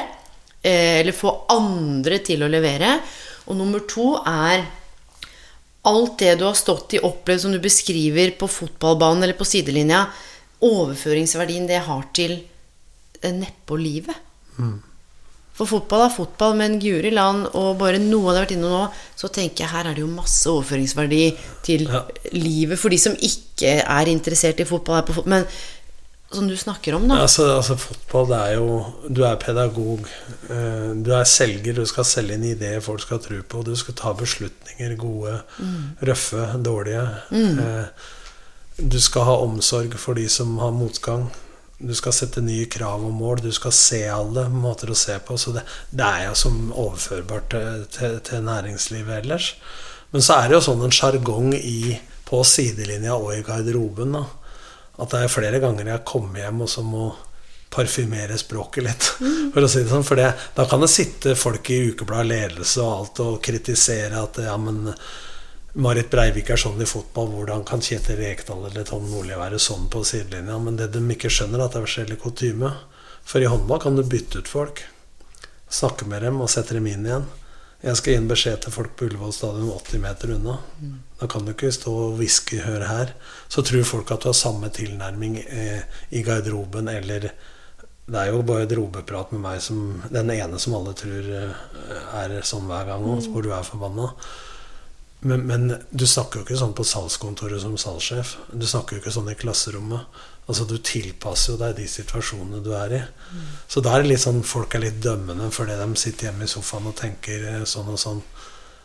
Eh, Eller få andre til å levere. Og nummer to er alt det du har stått i, opplevd som du beskriver på fotballbanen eller på sidelinja, overføringsverdien det har til eh, nedpå livet. For fotball er fotball, men guri land og bare noe av det har vært innom nå, så tenker jeg her er det jo masse overføringsverdi til Ja. livet for de som ikke er interessert i fotball. Men som du snakker om, da. Altså, altså fotball, det er jo Du er pedagog. eh, Du er selger. Du skal selge inn ideer folk skal tro på. Du skal ta beslutninger. Gode, røffe, dårlige. Mm. Du skal ha omsorg for de som har motgang. Du skal sette nye krav og mål. Du skal se alle måter å se på. Så det, det er jo som overførbart til, til, til næringslivet ellers. Men så er det jo sånn en sjargong på sidelinja og i garderoben. da at det er flere ganger jeg kommer hjem og så må parfymere språket litt. For å si det sånn, for det, da kan det sitte folk i Ukebladet Ledelse og alt og kritisere at ja, men Marit Breivik er sånn i fotball, hvordan kan Kjetil Rekdal eller Tom Nordli være sånn på sidelinja? Men det de ikke skjønner, er at det er forskjellig kutyme. For i håndball kan du bytte ut folk. Snakke med dem og sette dem inn igjen. Jeg skal gi en beskjed til folk på Ullevål stadion 80 meter unna. Da kan du ikke stå og hviske 'hør her'. Så tror folk at du har samme tilnærming eh, i garderoben eller Det er jo bare garderobeprat med meg som den ene som alle tror eh, er sånn hver gang nå, mm. hvor du er forbanna. Men, men, du snakker jo ikke sånn på salgskontoret som salgssjef. Du snakker jo ikke sånn i klasserommet. Altså Du tilpasser jo deg de situasjonene du er i. Mm. Så da er det litt sånn folk er litt dømmende fordi de sitter hjemme i sofaen og tenker eh, sånn og sånn.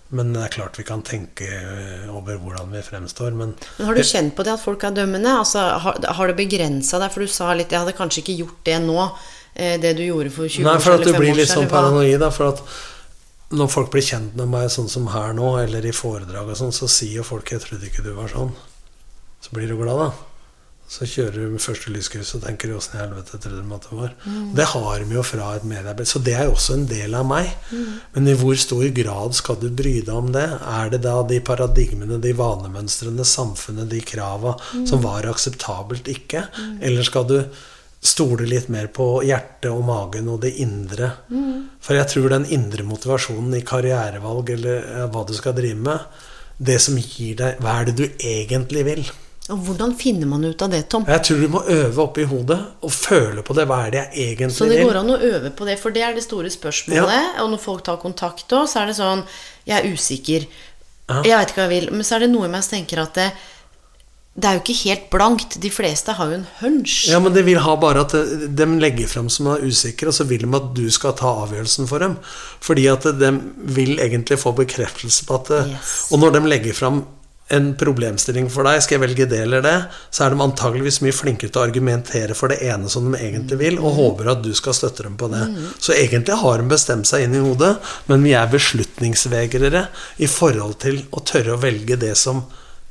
Men det er klart vi kan tenke eh, over hvordan vi fremstår. Men Men har du kjent på det at folk er dømmende? Altså, har, har det begrensa deg? For du sa litt Jeg hadde kanskje ikke gjort det nå, eh, det du gjorde for 20 Nei, år for at du blir litt sånn paranoid, da. For at når folk blir kjent med meg sånn som her nå, eller i foredrag og sånn, så sier jo folk 'Jeg trodde ikke du var sånn'. Så blir du glad, da. Så kjører du med første lyskryss og tenker 'åssen i helvete trodde de at det var'. Mm. Det har de jo fra et mediearbeid. Så det er jo også en del av meg. Mm. Men i hvor stor grad skal du bry deg om det? Er det da de paradigmene, de vanemønstrene, samfunnet, de krava Mm. som var akseptabelt, ikke? Eller skal du stole litt mer på hjertet og magen og det indre. For jeg tror den indre motivasjonen i karrierevalg eller eh, hva du skal drive med, det som gir deg Hva er det du egentlig vil? Og hvordan finner man ut av det, Tom? Jeg tror du må øve oppi hodet og føle på det. Hva er det jeg egentlig Så det går an å øve på det, for det er det store spørsmålet. Og når folk tar kontakt òg, så er det sånn Jeg er usikker. Ja. Jeg veit ikke hva jeg vil. Men så er det noe i meg som tenker at det, det er jo ikke helt blankt. De fleste har jo en hunch. Ja, men de vil ha bare at de, de legger frem som er usikre, og så vil de at du skal ta avgjørelsen for dem. Fordi at de vil egentlig få bekreftelse på at Yes. Og når de legger frem en problemstilling for deg, skal jeg velge det eller det, så er de antageligvis mye flinkere til å argumentere for det ene som de egentlig vil, og håper at du skal støtte dem på det. Så egentlig har de bestemt seg inn i hodet, men vi er beslutningsvegrere i forhold til å tørre å velge det som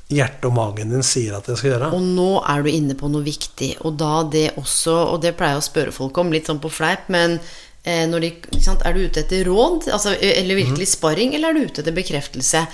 hjertet og magen din sier at jeg skal gjøre. Og nå er du inne på noe viktig, og da det også Og det pleier jeg å spørre folk om, litt sånn på fleip, men de, ikke sant, Er du ute etter råd, altså, eller virkelig sparring, eller er du ute etter bekreftelse?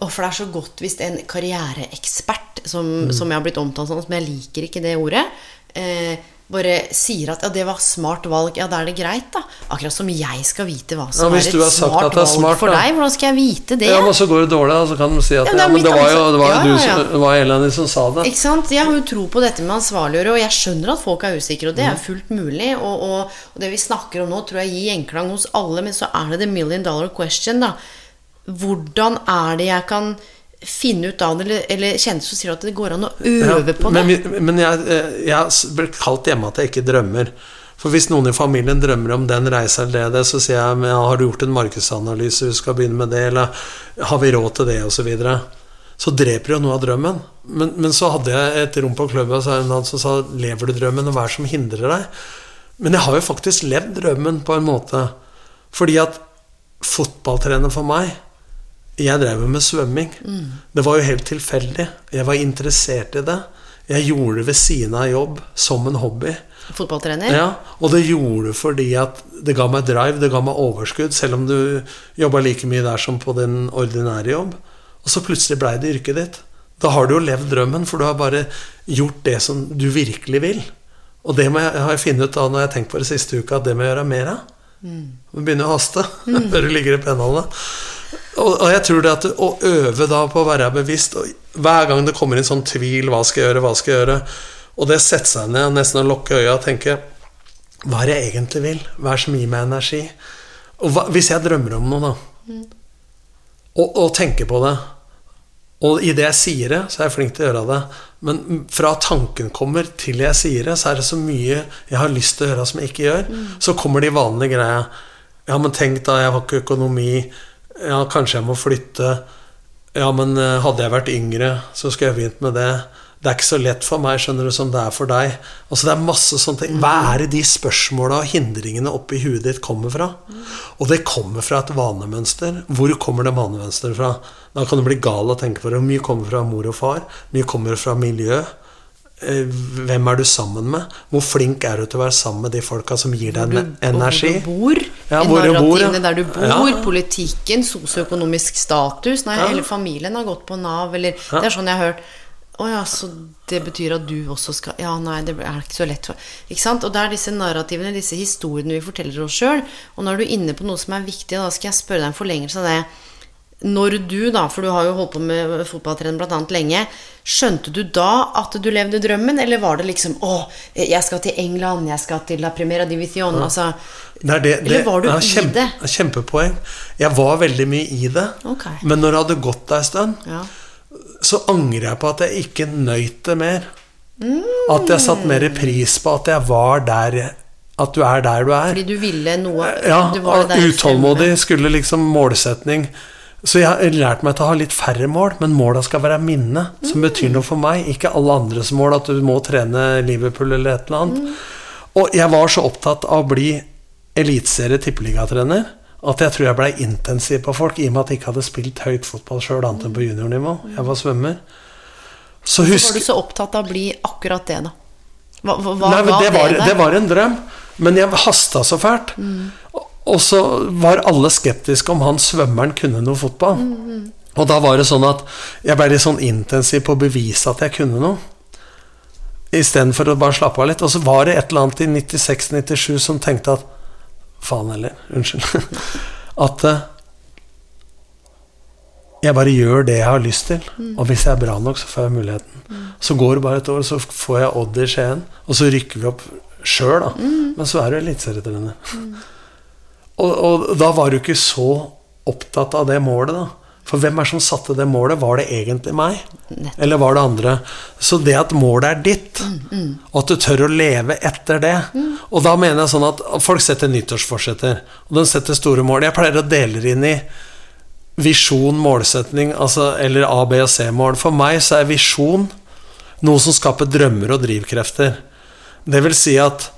Og for det er så godt hvis en karriereekspert, som, som jeg har blitt omtalt som, som jeg liker ikke det ordet, eh, bare sier at ja, det var smart valg, ja, da er det greit, da. Akkurat som jeg skal vite hva som Ja, hvis er du et har sagt smart at det er valg for deg. Hvordan skal jeg vite det? Ja, men så går det dårlig, da, så kan de si at Ja, ja, det er men det var jo det var jo Ja, du som, det var Eleni som sa det. Ikke sant? Jeg har jo tro på dette med ansvarliggjøre, og jeg skjønner at folk er usikre, og det er fullt mulig. Og, og, og det vi snakker om nå, tror jeg gir gjenklang hos alle, men så er det the million dollar question, da. Hvordan er det jeg kan finne ut av det, eller, eller kjenne som sier at det går an å øve på det? Men, men jeg, eh, jeg ble kalt hjemme at jeg ikke drømmer. For hvis noen i familien drømmer om den reisa eller det, så sier jeg men, har du gjort en markedsanalyse, du skal begynne med det, eller har vi råd til det, osv. Så, videre. så dreper jo noe av drømmen. Men, men så hadde jeg et rom på klubben og så var det en som sa lever du drømmen, og hva er det som hindrer deg? Men jeg har jo faktisk levd drømmen på en måte. Fordi at fotballtrener for meg jeg drev jo med svømming. Det var jo helt tilfeldig. Jeg var interessert i det. Jeg gjorde det ved siden av jobb, som en hobby. Fotballtrener? Ja, Og det gjorde det fordi at det ga meg drive, det ga meg overskudd, selv om du jobba like mye der som på din ordinære jobb. Og så plutselig blei det yrket ditt. Da har du jo levd drømmen, for du har bare gjort det som du virkelig vil. Og det jeg, har jeg funnet ut da når jeg har tenkt på det siste uka, at det må jeg gjøre mer av. Det begynner å haste før du ligger i pennene. Og, og jeg tror det at å øve da på å være bevisst og Hver gang det kommer inn sånn tvil Hva skal jeg gjøre, hva skal jeg gjøre? Og det setter seg ned nesten å lukke øya og tenke Hva er det jeg egentlig vil? Hva er det som gir meg energi? Og hva, hvis jeg drømmer om noe, da, og, og tenker på det og idet jeg sier det, så er jeg flink til å gjøre det. Men fra tanken kommer til jeg sier det, så er det så mye jeg har lyst til å gjøre som jeg ikke gjør. Så kommer de vanlige greia. Ja, men tenk da, jeg har ikke økonomi. Ja, kanskje jeg må flytte. Ja, men eh, hadde jeg vært yngre, så skulle jeg begynt med det. Det er ikke så lett for meg, skjønner du, som det er for deg. Altså, det er masse sånne ting. Hva er det de spørsmåla og hindringene oppi huet ditt kommer fra? Og det kommer fra et vanemønster. Hvor kommer det vanemønsteret fra? Da kan du bli gal av å tenke på det. Mye kommer fra mor og far. Mye kommer fra miljø. Eh, Hvem er du sammen med? Hvor flink er du til å være sammen med de folka som gir deg en energi? Hvor du bor. Ja, hvor narrativene bor, ja. der du bor, Ja. politikken, sosioøkonomisk status Nei, hele familien har gått på Nav, eller Det er sånn jeg har hørt. Å ja, så det betyr at du også skal Ja, nei, det er ikke så lett for Ikke sant? Og det er disse narrativene, disse historiene vi forteller oss sjøl. Og nå er du inne på noe som er viktig, da skal jeg spørre deg en forlengelse av det. Når du, da, for du har jo holdt på med fotballtrening annet lenge, skjønte du da at du levde drømmen, eller var det liksom Å, jeg skal til England, jeg skal til La Primera Divisjon Altså Det det, det Eller var du ja, i det? Kjempepoeng. Jeg var veldig mye i det. Okay. Men når det hadde gått ei stund, Ja. så angrer jeg på at jeg ikke nøyt det mer. Mm. At jeg satte mer pris på at jeg var der At du er der du er. Fordi du ville noe Ja, utålmodig skulle liksom målsetning Så jeg har lært meg til å ha litt færre mål, men måla skal være minne, som Mm. betyr noe for meg. Ikke alle andres mål, at du må trene Liverpool eller et eller annet. Mm. Og jeg var så opptatt av å bli eliteserie tippeligatrener at jeg tror jeg blei intensiv på folk, i og med at jeg ikke hadde spilt høyt fotball sjøl, annet enn på juniornivå. Jeg var svømmer. Så Var du så opptatt av å bli akkurat det, da? Hva, hva, Nei, men det, var, det var en drøm, men jeg hasta så fælt. Og- Og så var alle skeptiske om han svømmeren kunne noe fotball. Og da var det sånn at jeg ble litt sånn intensiv på å bevise at jeg kunne noe. Istedenfor å bare slappe av litt. Og så var det et eller annet i 96-97 som tenkte at Faen heller, unnskyld. At eh, jeg bare gjør det jeg har lyst til. Og hvis jeg er bra nok, så får jeg muligheten. Så går det bare et år, så får jeg Odd i Skien, og så rykker vi opp sjøl, da. Men så er du eliteserietrener. Og, og da var du ikke så opptatt av det målet, da. For hvem er det som satte det målet? Var det egentlig meg? Eller var det andre? Så det at målet er ditt, og at du tør å leve etter det Og da mener jeg sånn at folk setter nyttårsforsetter, og de setter store mål. Jeg pleier å dele det inn i visjon, målsetning, altså, eller A, B og C-mål. For meg så er visjon noe som skaper drømmer og drivkrefter. Det vil si at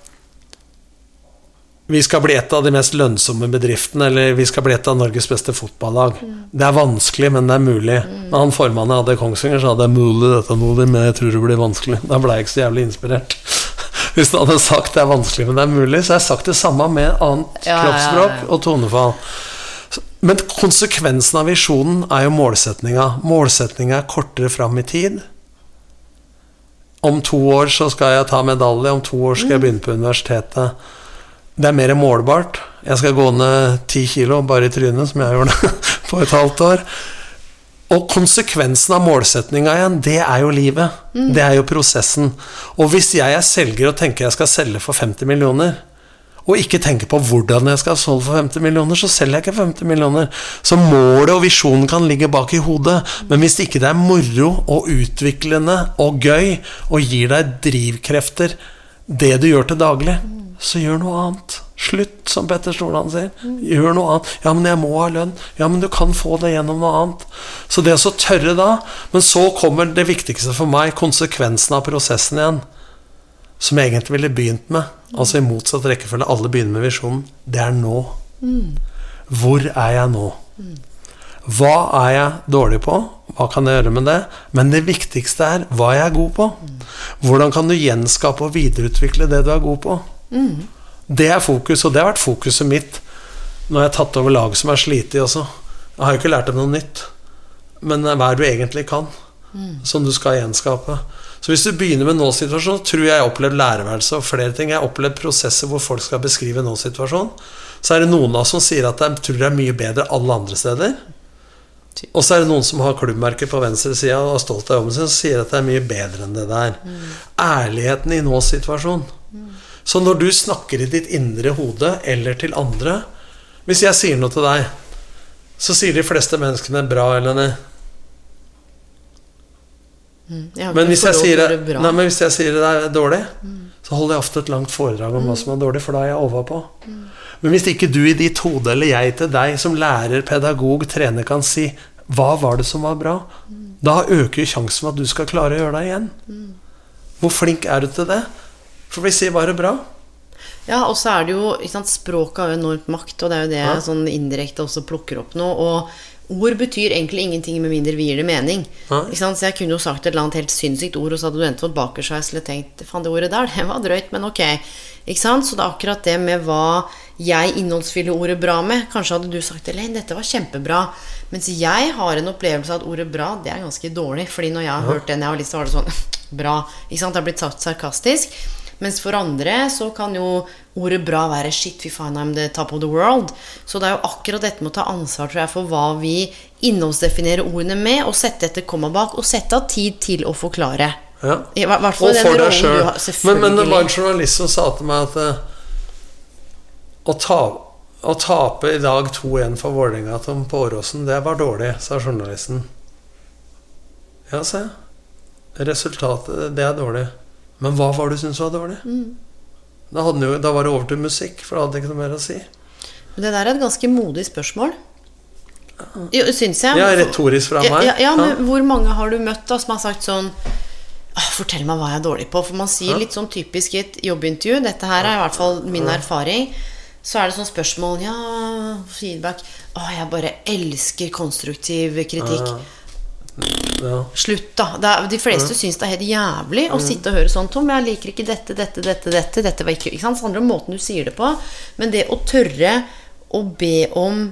vi skal bli et av de mest lønnsomme bedriftene, eller vi skal bli et av Norges beste fotballag. Det er vanskelig, men det er mulig. Når han formannen hadde Kongsvinger, sa det er mulig dette mulig, men jeg tror det blir vanskelig. Da ble jeg ikke så jævlig inspirert. Hvis han hadde sagt det er vanskelig, men det er mulig, så har jeg sagt det samme med annet Ja, ja, ja, ja. og tonefall. Men konsekvensen av visjonen er jo målsetninga. Målsetninga er kortere fram i tid. Om to år så skal jeg ta medalje, om to år skal jeg begynne på universitetet. Det er mer målbart. Jeg skal gå ned ti kilo bare i trynet, som jeg gjorde på et halvt år. Og konsekvensen av målsetninga igjen, det er jo livet. Det er jo prosessen. Og hvis jeg er selger og tenker jeg skal selge for 50 millioner, og ikke tenker på hvordan jeg skal solge for 50 millioner, så selger jeg ikke 50 millioner. Så målet og visjonen kan ligge bak i hodet, men hvis ikke det er moro og utviklende og gøy og gir deg drivkrefter, det du gjør til daglig, så gjør noe annet. Slutt, som Petter Stordalen sier. Gjør noe annet. Ja, men jeg må ha lønn. Ja, men du kan få det gjennom noe annet. Så det å så tørre da Men så kommer det viktigste for meg, konsekvensen av prosessen igjen som jeg egentlig ville begynt med, altså i motsatt rekkefølge, alle begynner med visjonen, det er nå. Hvor er jeg nå? Hva er jeg dårlig på? Hva kan jeg gjøre med det? Men det viktigste er hva jeg er god på. Hvordan kan du gjenskape og videreutvikle det du er god på? Det er fokus, og det har vært fokuset mitt når jeg har tatt over lag som er slitt også. Jeg har jo ikke lært dem noe nytt, men hva du egentlig kan, som du skal gjenskape. Så hvis du begynner med nå-situasjonen, tror jeg jeg har opplevd lærerværelse og flere ting. Jeg har opplevd prosesser hvor folk skal beskrive nå-situasjonen. Så er det noen av oss som sier at de tror det er mye bedre alle andre steder. Og så er det noen som har klubbmerket på venstre side og er stolt av jobben sin, og sier at det er mye bedre enn det der. Ærligheten i nå-situasjonen. Så når du snakker i ditt indre hode eller til andre Hvis jeg sier noe til deg, så sier de fleste menneskene bra eller nei. Jeg Men hvis sier, nei, men hvis jeg sier det er dårlig, så holder jeg ofte et langt foredrag om hva som er dårlig, for da er jeg overpå. Men hvis ikke du i ditt hode, eller jeg til deg som lærer, pedagog, trener, kan si hva var det som var bra, da øker sjansen for at du skal klare å gjøre det igjen. Hvor flink er du til det? For vi sier bare bra. Ja, og så er det jo ikke sant, Språket har jo enormt makt, og det er jo det Ja. jeg sånn indirekte også plukker opp nå. Og ord betyr egentlig ingenting med mindre vi gir det mening. Ja. Så jeg kunne jo sagt et eller annet helt sinnssykt ord, og så hadde du endt fått bakersveis eller tenkt Faen, det ordet der, det var drøyt, men ok. Ikke sant? Så det er akkurat det med hva jeg innholdsfyller ordet bra med. Kanskje hadde du sagt Elaine, dette var kjempebra. Mens jeg har en opplevelse av at ordet bra, det er ganske dårlig. Fordi når jeg har hørt den jeg har lyst til, var det sånn Bra. Ikke sant? Det har blitt sagt sarkastisk. Mens for andre så kan jo ordet bra være 'shit, fy faen, I'm the top of the world'. Så det er jo akkurat dette med å ta ansvar tror jeg, for hva vi innholdsdefinerer ordene med, og sette etter komma bak, og sette av tid til å forklare. Ja. I hvert fall Og for deg sjøl. Men, men det var en journalist som sa til meg at uh, å, ta, å tape i dag 2-1 for Vålerenga på Åråsen, det var dårlig, sa journalisten. Ja, sa jeg. Resultatet, det er dårlig. Men hva var det du syntes var dårlig? Mm. Da, jo, da var det over til musikk, for da hadde jeg ikke noe mer å si. Men det der er et ganske modig spørsmål. Jo, syns jeg. Ja, retorisk fra meg. Ja, ja, men Ja. hvor mange har du møtt da som har sagt sånn Fortell meg hva jeg er dårlig på. For man sier litt sånn typisk i et jobbintervju, dette her er i hvert fall min erfaring, så er det sånn spørsmål Ja, feedback Å, jeg bare elsker konstruktiv kritikk. Ja. Slutt, da. Er, de fleste syns det er helt jævlig å sitte og høre sånn Tom, jeg liker ikke dette, dette, dette, dette. Dette var ikke Ikke sant? Det handler om måten du sier det på. Men det å tørre å be om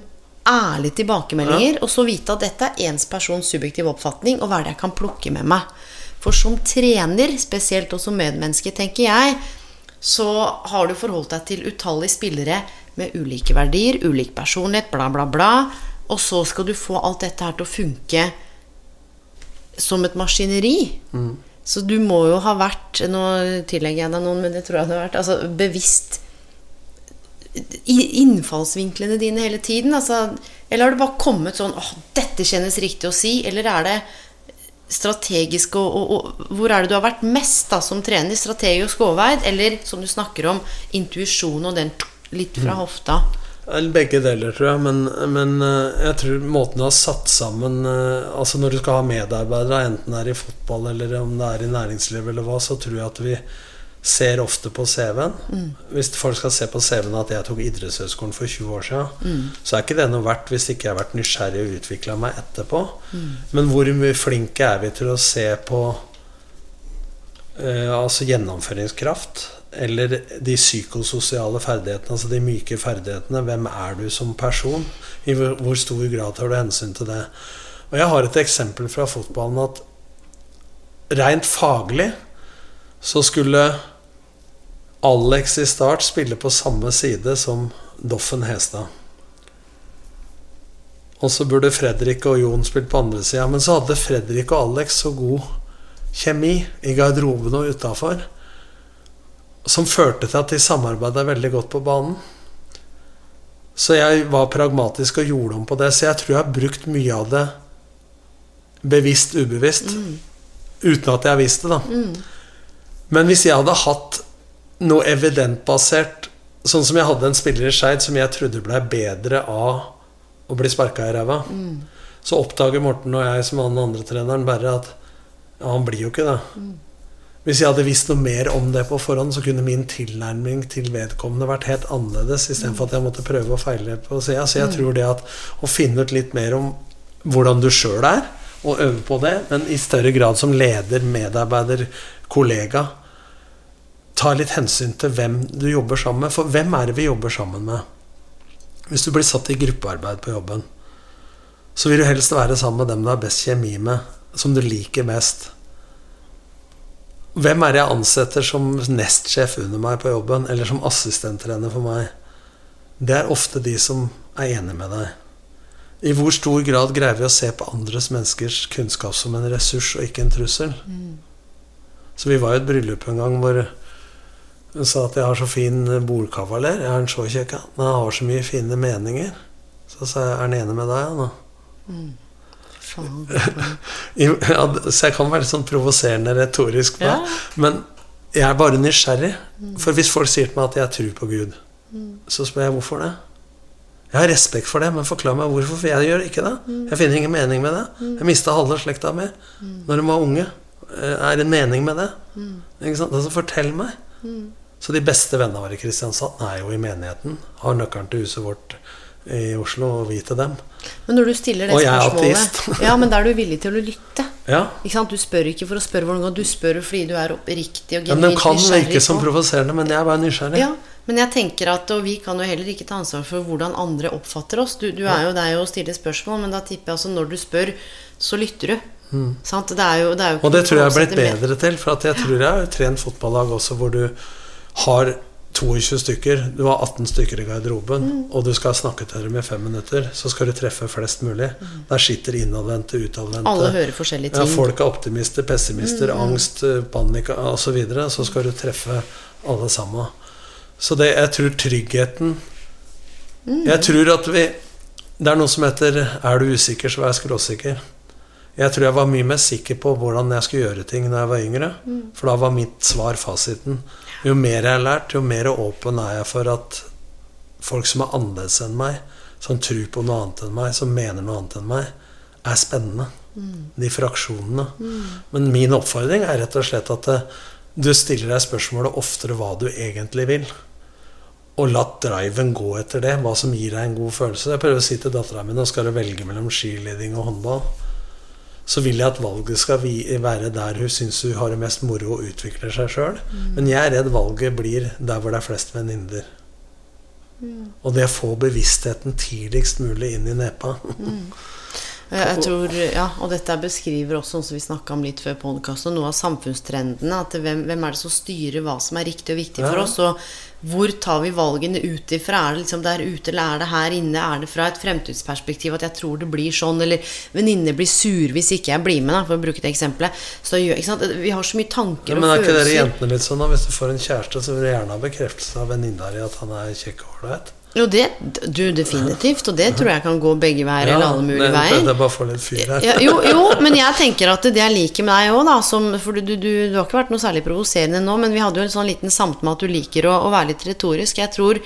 ærlige tilbakemeldinger, og så vite at dette er ens persons subjektive oppfatning, og hva er det jeg kan plukke med meg. For som trener, spesielt også som medmenneske, tenker jeg, så har du forholdt deg til utallige spillere med ulike verdier, ulik personlighet, bla, bla, bla. Og så skal du få alt dette her til å funke som et maskineri. Så du må jo ha vært Nå tillegger jeg deg noen, men det tror jeg det har vært altså, bevisst innfallsvinklene dine hele tiden. Altså, eller har det bare kommet sånn åh, dette kjennes riktig å si? Eller er det strategisk og, og, og Hvor er det du har vært mest da som trener? Strategisk overveid? Eller som du snakker om, intuisjon og den litt fra hofta? Begge deler, tror jeg. Men, men eh, jeg tror måten du har satt sammen eh, Altså Når du skal ha medarbeidere, enten det er i fotball eller om det er i næringsliv, eller hva, så tror jeg at vi ser ofte på CV-en. Hvis folk skal se på CV-en at jeg tok idrettshøyskolen for 20 år siden, så er ikke det noe verdt hvis ikke jeg har vært nysgjerrig og utvikla meg etterpå. Men hvor flinke er vi til å se på eh, altså gjennomføringskraft? Eller de psykososiale ferdighetene, altså de myke ferdighetene. Hvem er du som person? I hvor stor grad tar du hensyn til det? Og jeg har et eksempel fra fotballen at rent faglig så skulle Alex i start spille på samme side som Doffen Hestad. Og så burde Fredrik og Jon spilt på andre sida. Men så hadde Fredrik og Alex så god kjemi i garderoben og utafor som førte til at de samarbeida veldig godt på banen. Så jeg var pragmatisk og gjorde om på det. Så jeg tror jeg har brukt mye av det bevisst, ubevisst. Uten at jeg visste det, da. Men hvis jeg hadde hatt noe evidentbasert Sånn som jeg hadde en spiller i Skeid som jeg trodde ble bedre av å bli sparka i ræva, så oppdager Morten og jeg som han andre treneren bare at ja, han blir jo ikke det. Hvis jeg hadde visst noe mer om det på forhånd, så kunne min tilnærming til vedkommende vært helt annerledes, istedenfor at jeg måtte prøve og feile på sida. Så jeg tror det at å finne ut litt mer om hvordan du sjøl er, og øve på det, men i større grad som leder, medarbeider, kollega, ta litt hensyn til hvem du jobber sammen med. For hvem er det vi jobber sammen med? Hvis du blir satt i gruppearbeid på jobben, så vil du helst være sammen med dem du har best kjemi med, som du liker mest. Hvem er det jeg ansetter som nestsjef under meg på jobben, eller som assistenttrener for meg? Det er ofte de som er enig med deg. I hvor stor grad greier vi å se på andres menneskers kunnskap som en ressurs og ikke en trussel? Så vi var i et bryllup en gang hvor hun sa at jeg har så fin bordkavaler. Jeg er en så kjekk men jeg har så mye fine meninger. Så sa jeg er han enig med deg, da? da? Faen. Ja, så jeg kan være sånn provoserende retorisk på det. Ja. Men jeg er bare nysgjerrig. For hvis folk sier til meg at jeg tror på Gud, så spør jeg hvorfor det. Jeg har respekt for det, men forklar meg hvorfor. For jeg gjør ikke det. Jeg finner ingen mening med det. Jeg mista halve slekta mi når de var unge. Eh, Er det en mening med det? Ikke sant? Altså, fortell meg. Så de beste vennene våre i Kristiansand er jo i menigheten. Har nøkkelen til huset vårt i Oslo, og vi til dem. Men når du stiller det Og spørsmålet. Ja, men da er du villig til å lytte. Ja, Ikke sant? Du spør ikke for å spørre hvordan går, du spør fordi du er oppriktig og ja men Det genuint kan virke som provoserende, men jeg er bare nysgjerrig. Ja, men jeg tenker at Og vi kan jo heller ikke ta ansvar for hvordan andre oppfatter oss. Du, du er jo deg og stiller spørsmål, men da tipper jeg altså når du spør, så lytter du. Sant? Det er jo, det er jo Mm. Og det tror jeg er blitt bedre til. For at jeg tror jeg har trent fotballag også hvor du har 22 stykker, du har 18 stykker i garderoben, og du skal snakke til dem i fem minutter, så skal du treffe flest mulig. Der sitter innadvendte, utadvendte. Alle hører forskjellige Ja, ting. folk er optimister, pessimister, angst, eh, panikk osv. Så, videre, så skal du treffe alle sammen. Så det, jeg tror tryggheten Jeg tror at vi Det er noe som heter 'er du usikker, så vær skråsikker'. Jeg tror jeg var mye mer sikker på hvordan jeg skulle gjøre ting da jeg var yngre. For da var mitt svar fasiten. Jo mer jeg har lært, jo mer åpen er jeg for at folk som er annerledes enn meg, som tror på noe annet enn meg, som mener noe annet enn meg, er spennende. De fraksjonene. Men min oppfordring er rett og slett at eh, du stiller deg spørsmålet oftere hva du egentlig vil. Og la driven gå etter det, hva som gir deg en god følelse. Jeg prøver å si til dattera mi nå skal du velge mellom skiliding og håndball. Så vil jeg at valget skal være der hun syns hun har det mest moro og utvikler seg sjøl. Men jeg er redd valget blir der hvor det er flest venninner. Og det å få bevisstheten tidligst mulig inn i nepa. Mm. jeg tror, ja, og dette beskriver også, som vi snakka om litt før podkasten, noe av samfunnstrendene. At hvem, hvem er det som styrer hva som er riktig og viktig for Ja. oss? Og hvor tar vi valgene ut ifra? Er det liksom der ute, eller er det her inne? Er det fra et fremtidsperspektiv at jeg tror det blir sånn? Eller venninner blir sur hvis ikke jeg blir med, da, for å bruke det eksempelet. Så? Vi har så mye tanker Men og er ikke dere jentene litt sånn da? Hvis du får en kjæreste, så vil du gjerne ha bekreftelse av venninna di at han er kjekk og ålreit? Jo, det, du, definitivt. Og det tror jeg kan gå begge veier, eller alle mulige det- veier. Det er bare å få litt fyr her. Ja, jo, jo, men jeg tenker at det jeg liker med deg òg, da som, For du, du, du har ikke vært noe særlig provoserende nå, men vi hadde jo en sånn liten samtale med at du liker å, å være litt retorisk. Jeg tror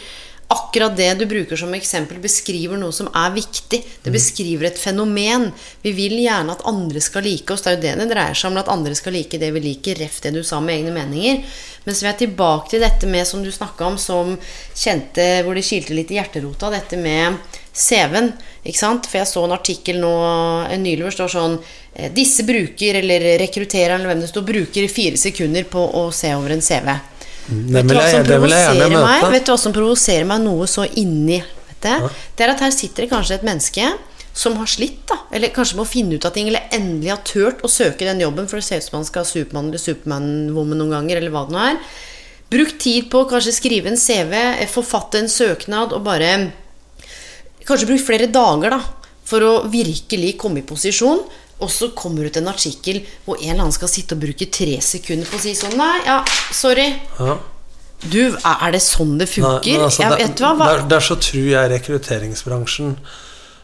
akkurat det du bruker som eksempel, beskriver noe som er viktig. Det beskriver et fenomen. Vi vil gjerne at andre skal like oss. Det er jo det det dreier seg om, at andre skal like det vi liker. Ref det du sa med egne meninger. Men så er tilbake til dette med, som du snakka om, som kjente hvor det kilte litt i hjerterota, dette med CV-en. Ikke sant? For jeg så en artikkel nå en nylig hvor det står sånn eh, Disse bruker, eller rekruttereren, eller hvem det står, bruker fire sekunder på å se over en CV. Det Vet du vil jeg, det vil jeg gjerne provoserer meg? Vet du hva som provoserer meg noe så inni helvete? Det er at her sitter det kanskje et menneske som har slitt, da. Eller kanskje må finne ut av ting, eller endelig har turt å søke den jobben, for det ser ut som han skal ha Supermann eller Supermann-woman noen ganger, eller hva det nå er. Brukt tid på å kanskje skrive en CV, eh, forfatte en søknad, og bare Kanskje brukt flere dager, da, for å virkelig komme i posisjon. Og så kommer det ut en artikkel hvor en eller annen skal sitte og bruke tre sekunder på å si sånn Nei, ja, sorry. Ja. Du, er det sånn det funker? Nei, altså, jeg vet du hva? Der, der så tror jeg rekrutteringsbransjen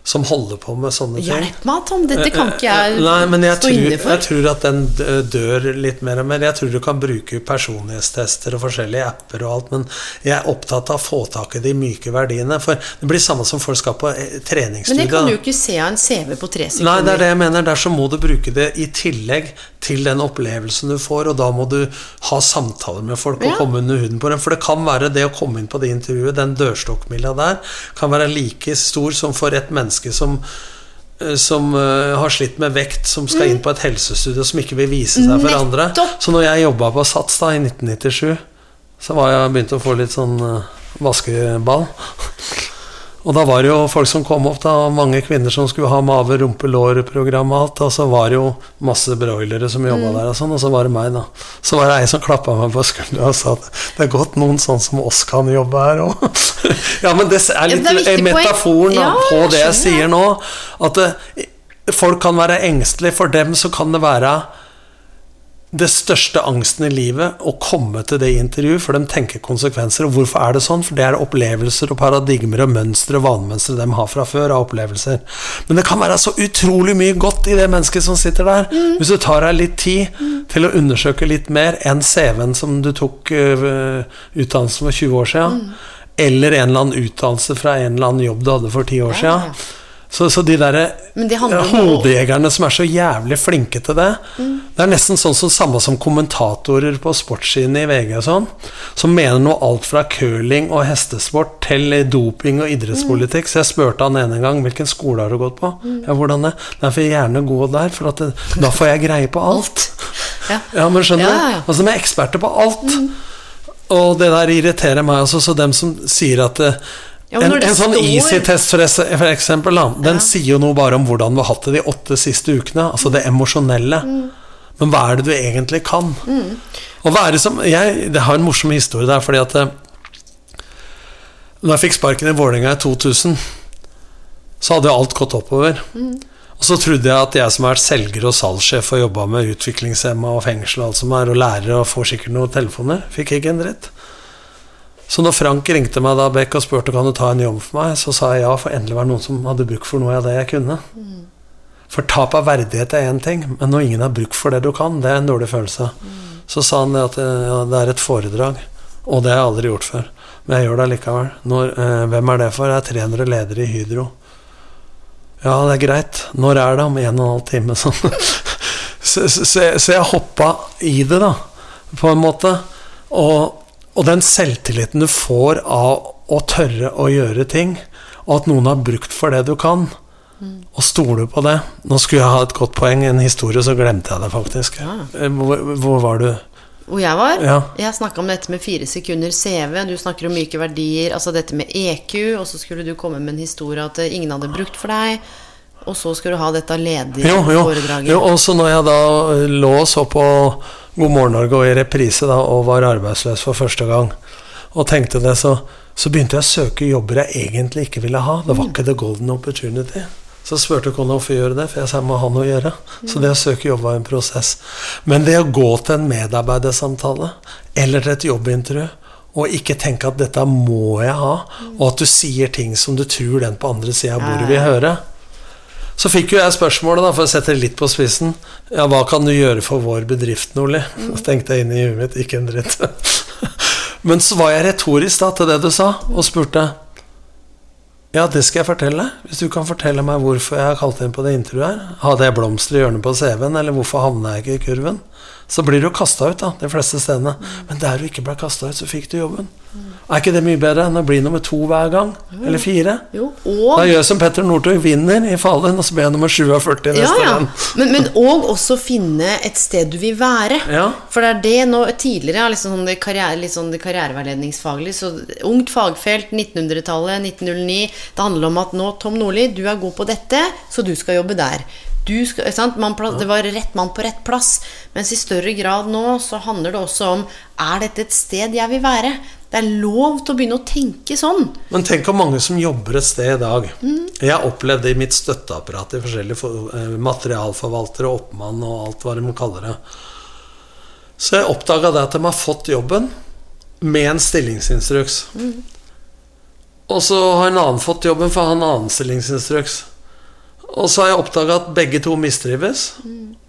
som holder på med sånne ting Hjelp meg, Tom. Dette kan ikke jeg Nei, men jeg stå tror, inne jeg tror at den dør litt mer og mer. Jeg tror du kan bruke personlighetstester og forskjellige apper og alt, men jeg er opptatt av å få tak i de myke verdiene. For det blir samme som folk skal på treningsstudio. Men det kan du jo ikke se av en CV på tre sekunder. Nei, det er det jeg mener. Der så må du bruke det i tillegg til den opplevelsen du får, og da må du ha samtaler med folk og Ja. komme under huden på dem. For det kan være det å komme inn på det intervjuet, den dørstokkmila der, kan være like stor som for et menneske som eh, som uh, har slitt med vekt, som skal inn på et helsestudio, som ikke vil vise seg for andre. Mm. Så når jeg jobba på Sats da i 1997, så var jeg begynt å få litt sånn uh, vaskeball. Og da var det jo folk som kom opp, da, mange kvinner som skulle ha mave, rumpe, lår-program og alt. Og så var det jo masse broilere som jobba Mm. der, og sånn, og så var det meg, da. Så var det ei som klappa meg på skuldra og sa at det er godt noen sånn som oss kan jobbe her òg. ja, men det er litt Ja, det er metaforen da, Ja, på det jeg sier nå. At det, folk kan være engstelige. For dem så kan det være det største angsten i livet å komme til det intervjuet, for de tenker konsekvenser. Og hvorfor er det sånn? For det er opplevelser og paradigmer og mønstre og vanemønstre de har fra før av opplevelser. Men det kan være så utrolig mye godt i det mennesket som sitter der. Hvis du tar deg litt tid til å undersøke litt mer enn CV-en som du tok uh, utdannelsen for 20 år siden, eller en eller annen utdannelse fra en eller annen jobb du hadde for 10 år ja. siden. Så, så de derre om å- hodejegerne som er så jævlig flinke til det Mm. Det er nesten sånn som samme som kommentatorer på sportssidene i VG og sånn, som mener noe alt fra curling og hestesport til doping og idrettspolitikk. Så jeg spurte han ene gang hvilken skole har du gått på. Mm. Ja, hvordan det? Nei, for gjerne gå der, for at det, da får jeg greie på alt. Ja. Ja, men skjønner du? ja, ja. Altså, de er eksperter på alt. Og det der irriterer meg også, så dem som sier at eh, Ja, en, en sånn står- easy-test, for, for eksempel, da, den Ja. sier jo noe bare om hvordan vi har hatt det de åtte siste ukene. Altså det emosjonelle. Men hva er det du egentlig kan? Og hva er det som jeg, Det har en morsom historie der, fordi at eh, Når jeg fikk sparken i Vålerenga i 2000, så hadde jo alt gått oppover. Og så trodde jeg at jeg som har vært selger og salgssjef og jobba med utviklingshemma og fengsel og alt som er, og lærer og får sikkert noen telefoner, fikk ikke en dritt. Så når Frank ringte meg da Beck og spurte kan du ta en jobb for meg, så sa jeg ja, for endelig var det noen som hadde bruk for noe av det jeg kunne. For tap av verdighet er én ting, men når ingen har bruk for det du kan, det er en dårlig følelse. Så sa han at ja, det er et foredrag, og det har jeg aldri gjort før. Men jeg gjør det allikevel. Når, eh, hvem er det for? Jeg er 300 ledere i Hydro. Ja, det er greit. Når er det? Om en og en halv time. Sånn. Så, så, så jeg hoppa i det, da, på en måte. Og, og den selvtilliten du får av å tørre å gjøre ting, og at noen har brukt for det du kan, og stole på det Nå skulle jeg ha et godt poeng, en historie, så glemte jeg det faktisk. Eh, Hvor, hvor var du? Hvor jeg var? Ja. Jeg snakka om dette med fire sekunder CV. Du snakker om myke verdier. Altså dette med EQ. Og så skulle du komme med en historie at eh, ingen hadde brukt for deg. Og så skulle du ha dette ledige Jo, jo, og så når jeg da eh, lå og så på God morgen Norge og i reprise da, og var arbeidsløs for første gang, og tenkte det, så, så begynte jeg å søke jobber jeg egentlig ikke ville ha. Det var ikke the golden opportunity. Så spurte kona hvorfor gjøre det, for jeg sa jeg må ha noe å gjøre. Så det å søke jobb var en prosess. Men det å gå til en medarbeidersamtale eller til et jobbintervju og ikke tenke at dette må jeg ha, og at du sier ting som du tror den på andre sida av bordet vil høre, så fikk jo jeg spørsmålet, da, for å sette det litt på spissen Ja, hva kan du gjøre for vår bedrift, Nordli? Så tenkte jeg inn i huet mitt, ikke en dritt. Men så var jeg retorisk da til det du sa, og spurte Ja, det skal jeg fortelle. Hvis du kan fortelle meg hvorfor jeg har kalt inn på det intervjuet her. Hadde jeg blomster i hjørnet på CV-en, eller hvorfor havna jeg ikke i kurven? Så blir du kasta ut, da, de fleste stedene. Men der du ikke ble kasta ut, så fikk du jobben. Er ikke det mye bedre enn å bli nummer to hver gang? Eller fire? Jo, Da gjør som Petter Northug, vinner i Fallen, og så blir jeg nummer 47 ja, neste ja. gang. Men, men og også finne et sted du vil være. Ja. For det er det nå Tidligere, liksom sånn det, karriere, litt sånn det karriereveiledningsfaglig, så ungt fagfelt, 1900-tallet, 1909 Det handler om at nå, Tom Nordli, du er god på dette, så du skal jobbe der. Du skal, sant? Man, det var rett mann på rett plass. Mens i større grad nå så handler det også om Er dette et sted jeg vil være? Det er lov til å begynne å tenke sånn. Men tenk hvor mange som jobber et sted i dag. Jeg opplevde i mitt støtteapparat i forskjellige for, eh, materialforvaltere, oppmann og alt hva de kaller det. Så jeg oppdaga det at de har fått jobben med en stillingsinstruks. Og så har en annen fått jobben for å ha en annen stillingsinstruks. Og så har jeg oppdaga at begge to mistrives.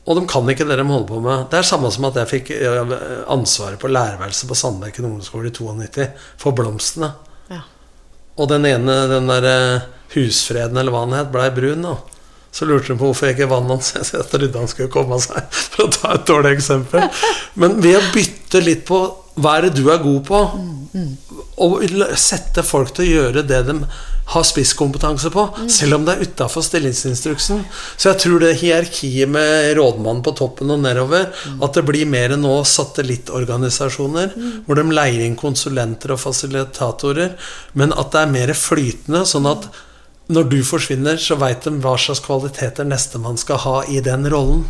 Og de kan ikke det de holder på med. Det er samme som at jeg fikk eh, ansvaret på lærerværelset på Sandberken ungdomsskole i 92 for blomstene. Ja. Og den ene, den der eh, husfreden, eller hva han het, blei brun. da Så lurte de på hvorfor jeg ikke vant han, så jeg trodde han skulle komme seg. For å ta et dårlig eksempel. Men ved å bytte litt på hva er det du er god på, og sette folk til å gjøre det de har spisskompetanse på, selv om det er utafor stillingsinstruksen. Så jeg tror det hierarkiet med rådmannen på toppen og nedover, at det blir mer nå satellittorganisasjoner, hvor de leier inn konsulenter og fasilitatorer, men at det er mer flytende, sånn at når du forsvinner, så veit de hva slags kvaliteter nestemann skal ha i den rollen.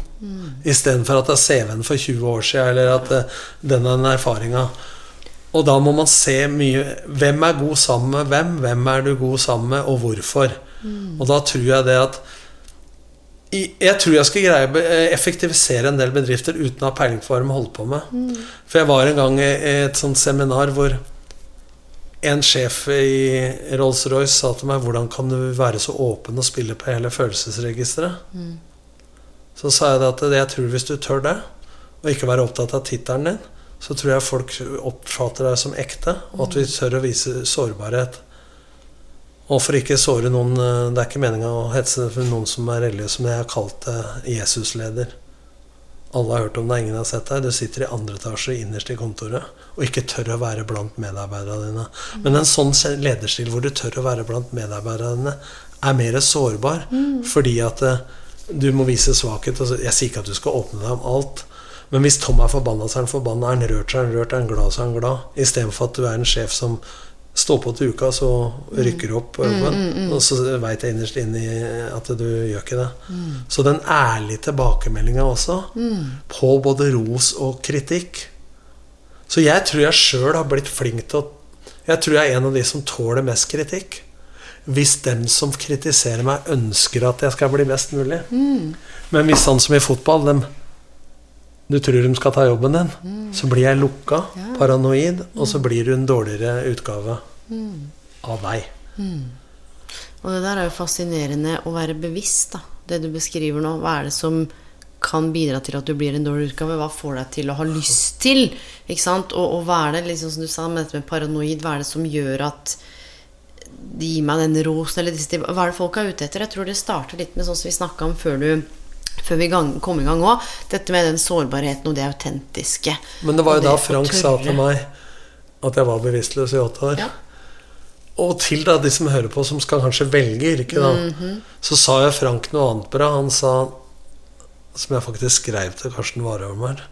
Istedenfor at det er CV-en for 20 år siden, eller at det, den er den erfaringa. Og da må man se mye Hvem er god sammen med hvem? Hvem er du god sammen med, og hvorfor? Og da tror jeg det at Jeg tror jeg skal greie å effektivisere en del bedrifter uten å ha peiling på hva de holder på med. For jeg var en gang i et sånt seminar hvor en sjef i Rolls-Royce sa til meg 'Hvordan kan du være så åpen og spille på hele følelsesregisteret?' Så sa jeg det at jeg tror hvis du tør det, og ikke være opptatt av tittelen din, så tror jeg folk oppfatter deg som ekte, og at vi tør å vise sårbarhet. Og for ikke såre noen eh, Det er ikke meninga å hetse for noen som er religiøs, men jeg har kalt det Jesus-leder. Alle har hørt om det, ingen har sett deg. Du sitter i andre etasje innerst i kontoret og ikke tør å være blant medarbeiderne dine. Men en sånn lederstil hvor du tør å være blant medarbeiderne dine, er mer sårbar. Fordi at eh, du må vise svakhet. Altså, jeg sier ikke at du skal åpne deg om alt. Men hvis Tom er forbanna, så er han forbanna. Er han rørt, så er han rørt. Er han glad, så er han glad. Istedenfor at du er en sjef som står på til uka, så rykker du opp Mm, mm, mm. Og så veit jeg innerst inni at du gjør ikke det. Så den ærlige tilbakemeldinga også, på både ros og kritikk Så jeg tror jeg sjøl har blitt flink til å Jeg tror jeg er en av de som tåler mest kritikk. Hvis dem som kritiserer meg, ønsker at jeg skal bli best mulig. Men hvis sånn som i fotball dem, du tror de skal ta jobben din, så blir jeg lukka, paranoid, og så blir du en dårligere utgave av deg. Og det der er jo fascinerende å være bevisst, da. Det du beskriver nå. Hva er det som kan bidra til at du blir en dårlig utgave? Hva får deg til å ha lyst til? Ikke sant? Og, og hva er det, liksom som du sa, med dette med paranoid, hva er det som gjør at de gir meg den rosen, eller disse Hva er det folk er ute etter? Jeg tror det starter litt med sånn som vi snakka om før du før vi gang, kom i gang òg. Dette med den sårbarheten og det autentiske. Men det var jo da Frank sa til meg at jeg var bevisstløs i åtte år. Ja. Og til da de som hører på, som skal kanskje velge yrke, da, Mhm. så sa jo Frank noe annet bra. Han sa, som jeg faktisk skrev til Karsten Warholm her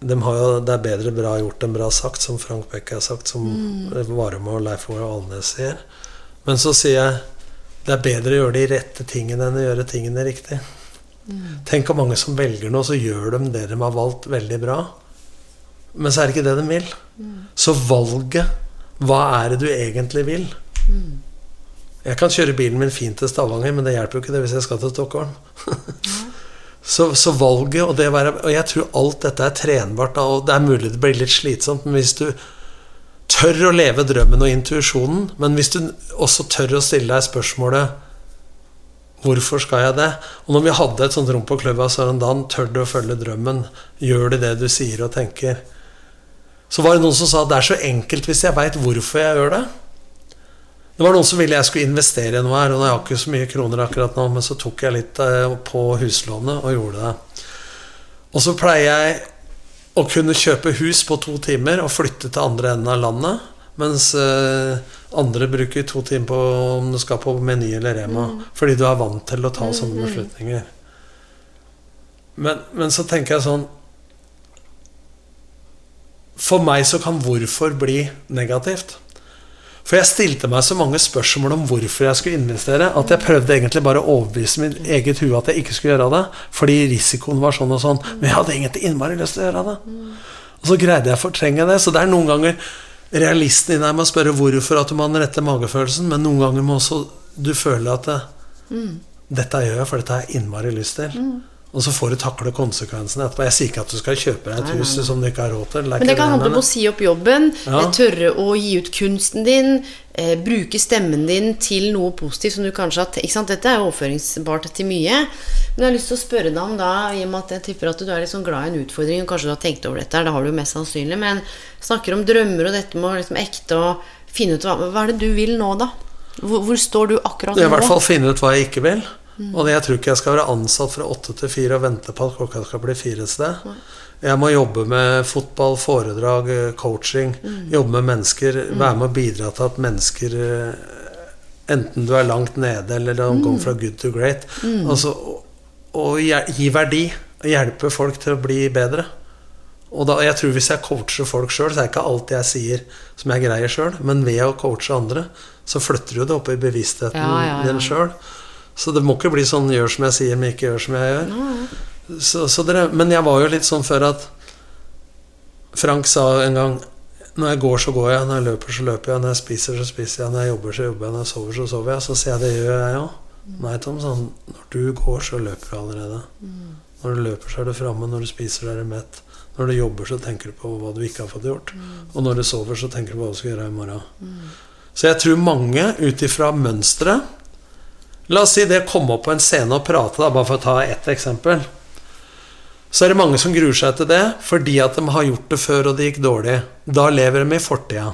de har jo, Det er bedre bra gjort enn bra sagt, som Frank Bekke har sagt, som Mm. Warholm og Leif Ove Alnes sier. Men så sier jeg det er bedre å gjøre de rette tingene enn å gjøre tingene riktig. Tenk hvor mange som velger noe, så gjør de det de har valgt, veldig bra. Men så er det ikke det de vil. Så valget Hva er det du egentlig vil? Jeg kan kjøre bilen min fint til Stavanger, men det hjelper jo ikke det hvis jeg skal til Stockholm. så, så valget og det å være Og jeg tror alt dette er trenbart, og det er mulig det blir litt slitsomt, men hvis du tør å leve drømmen og intuisjonen, men hvis du også tør å stille deg spørsmålet Hvorfor skal jeg det? Og når vi hadde et sånt rom på klubba, så han Dan tør du å følge drømmen. Gjør du det du sier og tenker? Så var det noen som sa at det er så enkelt hvis jeg veit hvorfor jeg gjør det. Det var noen som ville jeg skulle investere i noe her, og jeg har ikke så mye kroner akkurat nå, men så tok jeg litt eh, på huslånet og gjorde det. Og så pleier jeg å kunne kjøpe hus på to timer og flytte til andre enden av landet. Mens eh, andre bruker to timer på om du skal på Meny eller Rema. Fordi du er vant til å ta sånne beslutninger. Men, men så tenker jeg sånn For meg så kan hvorfor bli negativt. For jeg stilte meg så mange spørsmål om hvorfor jeg skulle investere, at jeg prøvde egentlig bare å overbevise mitt eget hue at jeg ikke skulle gjøre det. Fordi risikoen var sånn og sånn. Men jeg hadde egentlig innmari lyst til å gjøre det. Og så greide jeg å fortrenge det. Så det er noen ganger realisten i deg må spørre hvorfor at du må ha den rette magefølelsen, men noen ganger må også du føle at det, dette gjør jeg, for dette har jeg innmari lyst til. Og så får du takle konsekvensene etterpå. Jeg sier ikke at du skal kjøpe deg et hus som du ikke har råd til. Men det kan handle om å si opp jobben, Ja. eh, tørre å gi ut kunsten din, eh, bruke stemmen din til noe positivt som du kanskje har ikke sant? Dette er jo overføringsbart til mye. Men jeg har lyst til å spørre deg om da, i og med at jeg tipper at du er litt sånn glad i en utfordring, og kanskje du har tenkt over dette det har du jo mest sannsynlig, men snakker om drømmer og dette med å liksom ekte og finne ut hva, hva er det du vil nå, da? Hvor, hvor står du akkurat nå? i hvert fall finne ut hva jeg ikke vil. Og jeg tror ikke jeg skal være ansatt fra åtte til fire og vente på at klokka skal bli fire et sted. Jeg må jobbe med fotball, foredrag, coaching. coaching. Jobbe med mennesker. Være med å bidra til at mennesker eh, Enten du er langt nede eller de går fra good to great. Altså, og, og gi verdi. Og hjelpe folk til å bli bedre. Og da, jeg tror Hvis jeg coacher folk sjøl, så er det ikke alt jeg sier som jeg greier sjøl. Men ved å coache andre, så flytter du det opp i bevisstheten Ja, ja, ja. din sjøl. Så det må ikke bli sånn 'gjør som jeg sier, men ikke gjør som jeg gjør'. Så, så dere, men jeg var jo litt sånn før at Frank sa en gang Når jeg går, så går jeg. Når jeg løper, så løper jeg. Når jeg spiser, så spiser jeg. Når jeg jobber, så jobber jeg. Når jeg sover, så sover jeg. Så sier jeg det gjør jeg òg. Nei, Tom, sånn, når du går, så løper du allerede. Når du løper, så er du framme. Når du spiser, så er du mett. Når du jobber, så tenker du på hva du ikke har fått gjort. Og når du sover, så tenker du på hva du skal gjøre i morgen. Så jeg tror mange, ut ifra mønsteret La oss si det å komme opp på en scene og prate, da, bare for å ta ett eksempel. Så er det mange som gruer seg til det fordi at de har gjort det før og det gikk dårlig. Da lever de i fortida.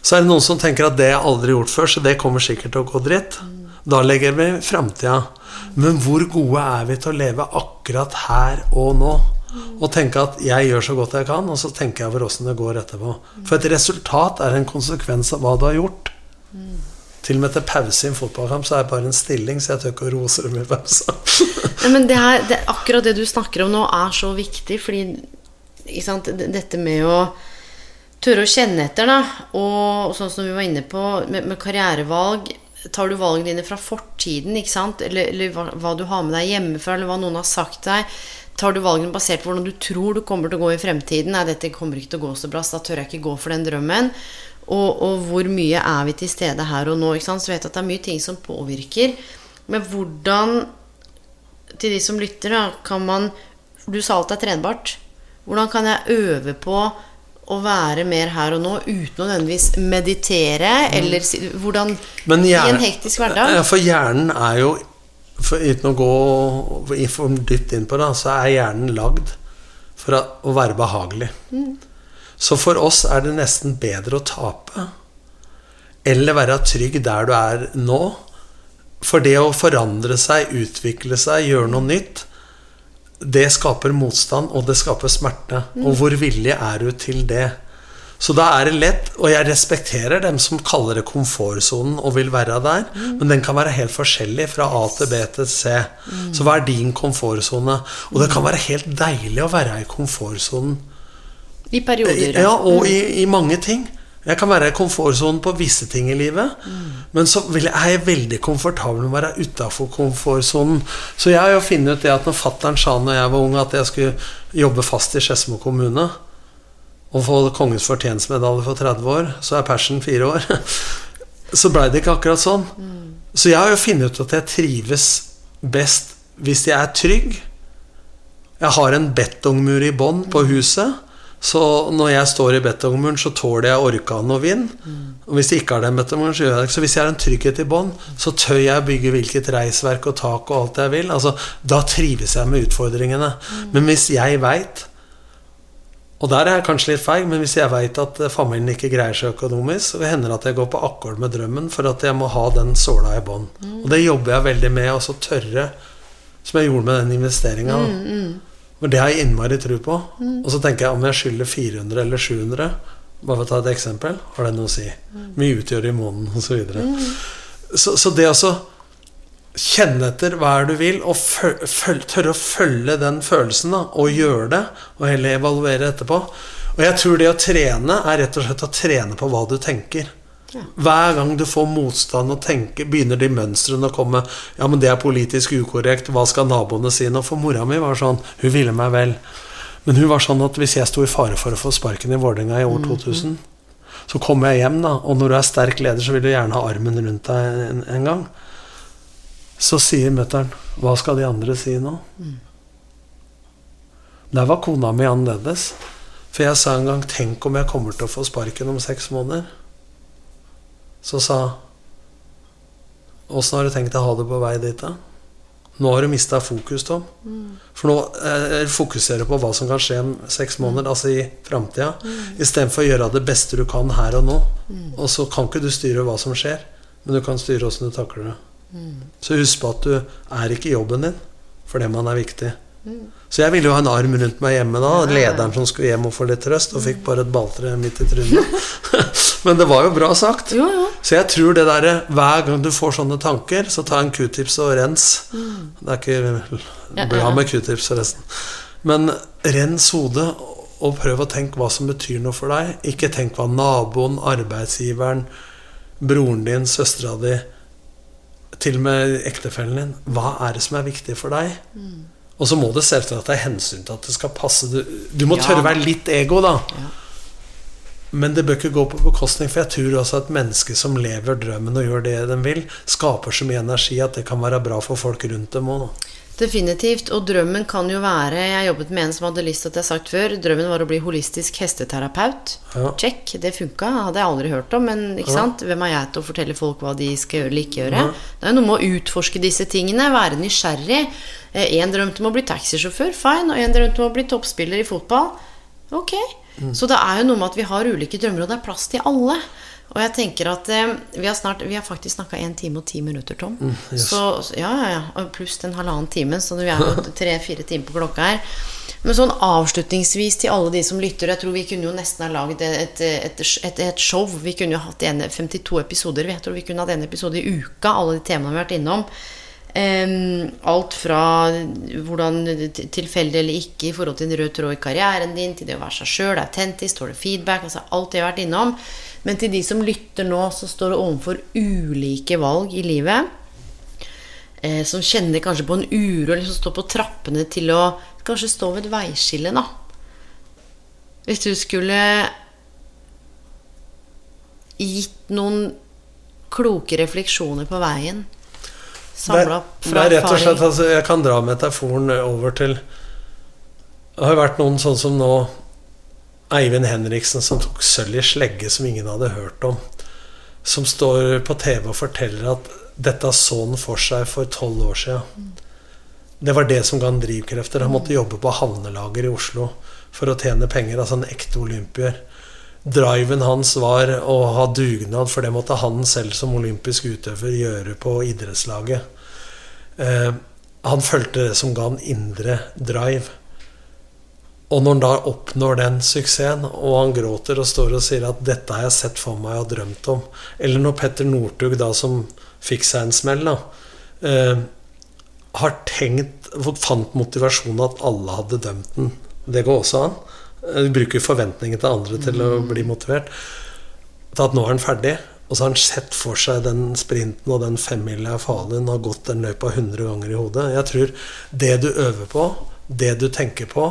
Så er det noen som tenker at det jeg aldri gjort før, så det kommer sikkert til å gå dritt. Da legger vi framtida. Men hvor gode er vi til å leve akkurat her og nå? Og tenke at jeg gjør så godt jeg kan, og så tenker jeg over åssen det går etterpå. For et resultat er en konsekvens av hva du har gjort. Til og med til pause i en fotballkamp så er det bare en stilling, så jeg tør ikke å rose dem i pausa. Men det her, det, akkurat det du snakker om nå, er så viktig, fordi sant, dette med å tørre å kjenne etter, da. Og sånn som vi var inne på med, med karrierevalg. Tar du valgene dine fra fortiden, ikke sant? eller, eller hva, hva, du har med deg hjemmefra, eller hva noen har sagt deg? Tar du valgene basert på hvordan du tror du kommer til å gå i fremtiden? Nei, dette kommer ikke til å gå så bra, så da tør jeg ikke gå for den drømmen. Og, og hvor mye er vi til stede her og nå? Ikke sant? Så vet jeg at det er mye ting som påvirker. Men hvordan, til de som lytter, da, kan man Du sa alt er trenbart. Hvordan kan jeg øve på å være mer her og nå uten å nødvendigvis meditere? Eller hvordan Men I en hektisk hverdag? Ja, for hjernen er jo for, Uten å gå for dypt inn på det, så er hjernen lagd for å, være behagelig. Så for oss er det nesten bedre å tape eller være trygg der du er nå. For det å forandre seg, utvikle seg, gjøre noe nytt, det skaper motstand, og det skaper smerte. Og hvor villig er du til det? Så da er det lett, og jeg respekterer dem som kaller det komfortsonen og vil være der, men den kan være helt forskjellig fra A til B til C. Så hva er din komfortsone? Og det kan være helt deilig å være i komfortsonen. I perioder. Ja, og i, i mange ting. Jeg kan være i komfortsonen på visse ting i livet, men så er jeg veldig komfortabel med å være utafor komfortsonen. Så jeg har jo funnet ut det at når fattern sa når jeg var ung at jeg skulle jobbe fast i Skedsmo kommune og få Kongens fortjenstmedalje for 30 år, så er persen fire år. Så blei det ikke akkurat sånn. Så jeg har jo funnet ut at jeg trives best hvis jeg er trygg. Jeg har en betongmur i bånn på huset. Så når jeg står i betongmuren, så tåler jeg orkan og vind. Og hvis jeg ikke har den betongmuren, så gjør jeg det ikke. Så hvis jeg har en trygghet i bånn, så tør jeg bygge hvilket reisverk og tak og alt jeg vil. Altså, da trives jeg med utfordringene. Men hvis jeg veit og der er jeg kanskje litt feig, men hvis jeg veit at eh, familien ikke greier seg økonomisk, så hender det at jeg går på akkord med drømmen for at jeg må ha den såla i bånn. Og det jobber jeg veldig med, og så tørre, som jeg gjorde med den investeringa. Men det har jeg innmari tro på. Og så tenker jeg om jeg skylder 400 eller 700 Bare for å ta et eksempel. Har det noe å si? Mye utgjør i måneden, osv. Så, videre. så Så det også kjenne etter hva er du vil, og føl, tørre å følge den følelsen, da, og gjøre det, og heller evaluere etterpå. Og jeg tror det å trene er rett og slett å trene på hva du tenker. Hver gang du får motstand og tenker, begynner de mønstrene å komme Ja, men det er politisk ukorrekt. Hva skal naboene si nå? For mora mi var sånn. Hun ville meg vel. Men hun var sånn at hvis jeg sto i fare for å få sparken i Vålerenga i år 2000, så kommer jeg hjem, da, og når du er sterk leder, så vil du gjerne ha armen rundt deg en, en gang. Så sier mutter'n 'Hva skal de andre si nå?' Der var kona mi annerledes. For jeg sa en gang 'Tenk om jeg kommer til å få sparken om seks måneder'. Så sa 'Åssen har du tenkt å ha det på vei dit', da? Nå har du mista fokus, Tom. For nå eh, fokuserer du på hva som kan skje om seks måneder, altså i framtida, mm. istedenfor å gjøre det beste du kan her og nå. Og så kan ikke du styre hva som skjer, men du kan styre åssen du takler det. Så husk på at du er ikke jobben din, for det man er viktig. Så jeg ville jo ha en arm rundt meg hjemme da. Lederen som skulle hjem og få litt trøst, og fikk bare et balltre midt i trynet. Men det var jo bra sagt. Jo, jo. Så jeg tror det derre Hver gang du får sånne tanker, så ta en q-tips og rens. Det er ikke bra med q-tips, forresten. Men rens hodet, og prøv å tenke hva som betyr noe for deg. Ikke tenk hva naboen, arbeidsgiveren, broren din, søstera di til og med ektefellen din. Hva er det som er viktig for deg? Og så må det selvsagt være hensyn til at det skal passe. Du, du må Ja. tørre å være litt ego, da. Men det bør ikke gå på bekostning, for jeg tror også at mennesker som lever drømmen og gjør det de vil, skaper så mye energi at det kan være bra for folk rundt dem òg. Definitivt. Og drømmen kan jo være Jeg jobbet med en som hadde lyst til at jeg har sagt før. Drømmen var å bli holistisk hesteterapeut. Ja. Check. Det funka. Hadde jeg aldri hørt om. Men ikke sant? hvem er jeg til å fortelle folk hva de skal gjøre eller ikke gjøre? Det er jo noe med å utforske disse tingene. Være nysgjerrig. Én drømte om å bli taxisjåfør. Fine. Og én drømte om å bli toppspiller i fotball. Ok. Så det er jo noe med at vi har ulike drømmer, og det er plass til alle. Og jeg tenker at eh, vi har snart Vi har faktisk snakka én time og ti minutter, Tom. yes. Så ja, ja, ja. Pluss den halvannen timen, så vi er jo tre-fire timer på klokka her. Men sånn avslutningsvis til alle de som lytter Jeg tror vi kunne jo nesten ha laget et, et, et, et show. Vi kunne jo hatt en, 52 episoder. Jeg tror vi kunne hatt en episode i uka, alle de temaene vi har vært innom. Alt fra hvordan tilfeldig eller ikke i forhold til en rød tråd i karrieren din, til det å være seg sjøl, autentisk, står det feedback, altså alt det jeg har vært innom. Men til de som lytter nå, så står det overfor ulike valg i livet. Eh, som kjenner kanskje på en uro, eller som står på trappene til å kanskje stå ved et veiskille, da. Hvis du skulle gitt noen kloke refleksjoner på veien, Samla er, opp det fra er rett og slett altså, Jeg kan dra metaforen over til Det har jo vært noen sånn som nå Eivind Henriksen som tok sølv i slegge som ingen hadde hørt om. Som står på TV og forteller at dette så han for seg for tolv år siden. Det var det som ga han drivkrefter. Han måtte jobbe på havnelager i Oslo for å tjene penger. Altså en ekte olympier. Driven hans var å ha dugnad, for det måtte han selv som olympisk utøver gjøre på idrettslaget. Eh, han følte det som ga han indre drive. Og når han da oppnår den suksessen, og han gråter og står og sier at 'dette har jeg sett for meg og drømt om', eller når Petter Northug, da som fikk seg en smell, da, eh, har tenkt fant motivasjonen at alle hadde dømt den. Det går også an. Eh, bruker forventninger til andre til å bli motivert. Til at nå er han ferdig. Og så har han sett for seg den sprinten og den femmila i Falun har gått den løypa 100 ganger i hodet. Jeg tror det du øver på, det du tenker på,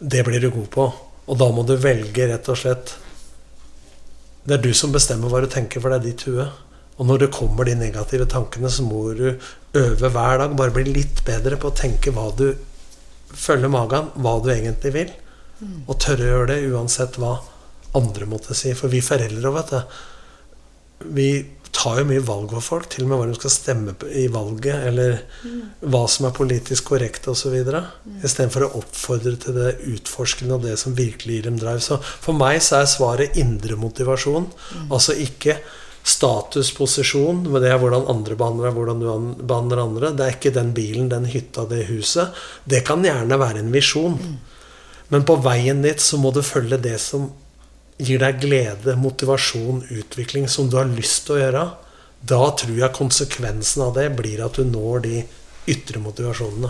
det blir du god på. Og da må du velge rett og slett Det er du som bestemmer hva du tenker, for det er ditt hue. Og når det kommer de negative tankene, så må du øve hver dag. Bare bli litt bedre på å tenke hva du følger magen, hva du egentlig vil. Og tørre å gjøre det uansett hva andre måtte si. For vi foreldre vet du. Vi tar jo mye valg for folk, til og med hva de skal stemme i valget, eller hva som er politisk korrekt osv. Mm. Istedenfor å oppfordre til det utforskende og det som virkelig gir dem drive. Så for meg så er svaret indre motivasjon. Altså ikke statusposisjon, men det er hvordan andre behandler deg, hvordan du behandler andre. Det er ikke den bilen, den hytta, det huset. Det kan gjerne være en visjon. Men på veien dit så må du følge det som gir deg glede, motivasjon, utvikling, som du har lyst til å gjøre. Da tror jeg konsekvensen av det blir at du når de ytre motivasjonene.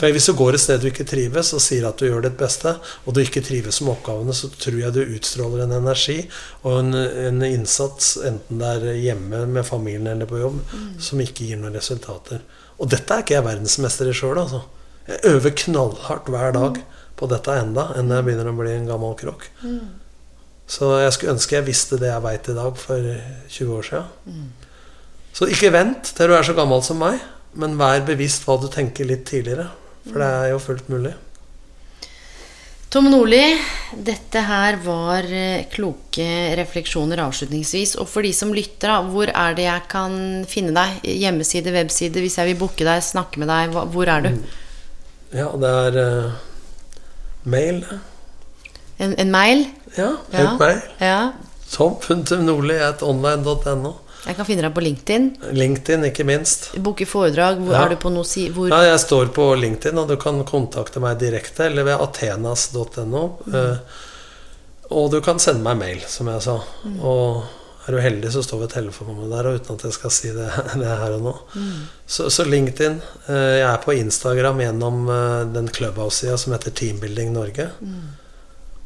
For hvis du går et sted du ikke trives, og sier at du gjør ditt beste, og du ikke trives med oppgavene, så tror jeg du utstråler en energi og en, en innsats, enten det er hjemme med familien eller på jobb, som ikke gir noen resultater. Og dette er ikke jeg verdensmester i sjøl, altså. Jeg øver knallhardt hver dag på dette enda, enn jeg begynner å bli en gammel krokk. Så jeg skulle ønske jeg visste det jeg veit i dag for 20 år siden. Så ikke vent til du er så gammel som meg, men vær bevisst hva du tenker litt tidligere. For det er jo fullt mulig. Tom Nordli, dette her var eh, kloke refleksjoner avslutningsvis. Og for de som lytter, hvor er det jeg kan finne deg? Hjemmeside, webside? Hvis jeg vil booke deg, snakke med deg, hvor er du? Ja, det er eh, mail. En, en mail? Ja, Ja. mail. Ja. Tom.nordli.online.no. Jeg kan finne deg på LinkedIn. LinkedIn, ikke minst. Booke foredrag. Hvor Ja. er du på noe si... Hvor Ja, jeg står på LinkedIn, og du kan kontakte meg direkte, eller ved athenas.no. Uh, og du kan sende meg mail, som jeg sa. Og er du heldig, så står det telefonnummer der, og uten at jeg skal si det, det her og nå. Så, så LinkedIn. eh, jeg er på Instagram gjennom eh, den Clubhouse-sida som heter Teambuilding Norge.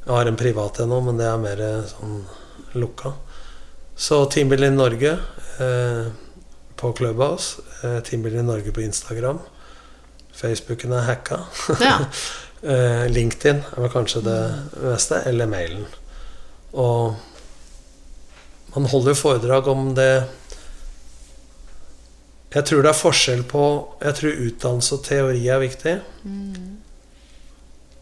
Jeg har en privat ennå, men det er mer eh, sånn lukka. Så Teambuilding Norge eh, på Clubhouse. Eh, Teambuilding Norge på Instagram. Facebooken er hacka. Ja. Eh, LinkedIn er vel kanskje det meste, eller mailen. Og man holder foredrag om det Jeg tror det er forskjell på Jeg tror utdannelse og teori er viktig.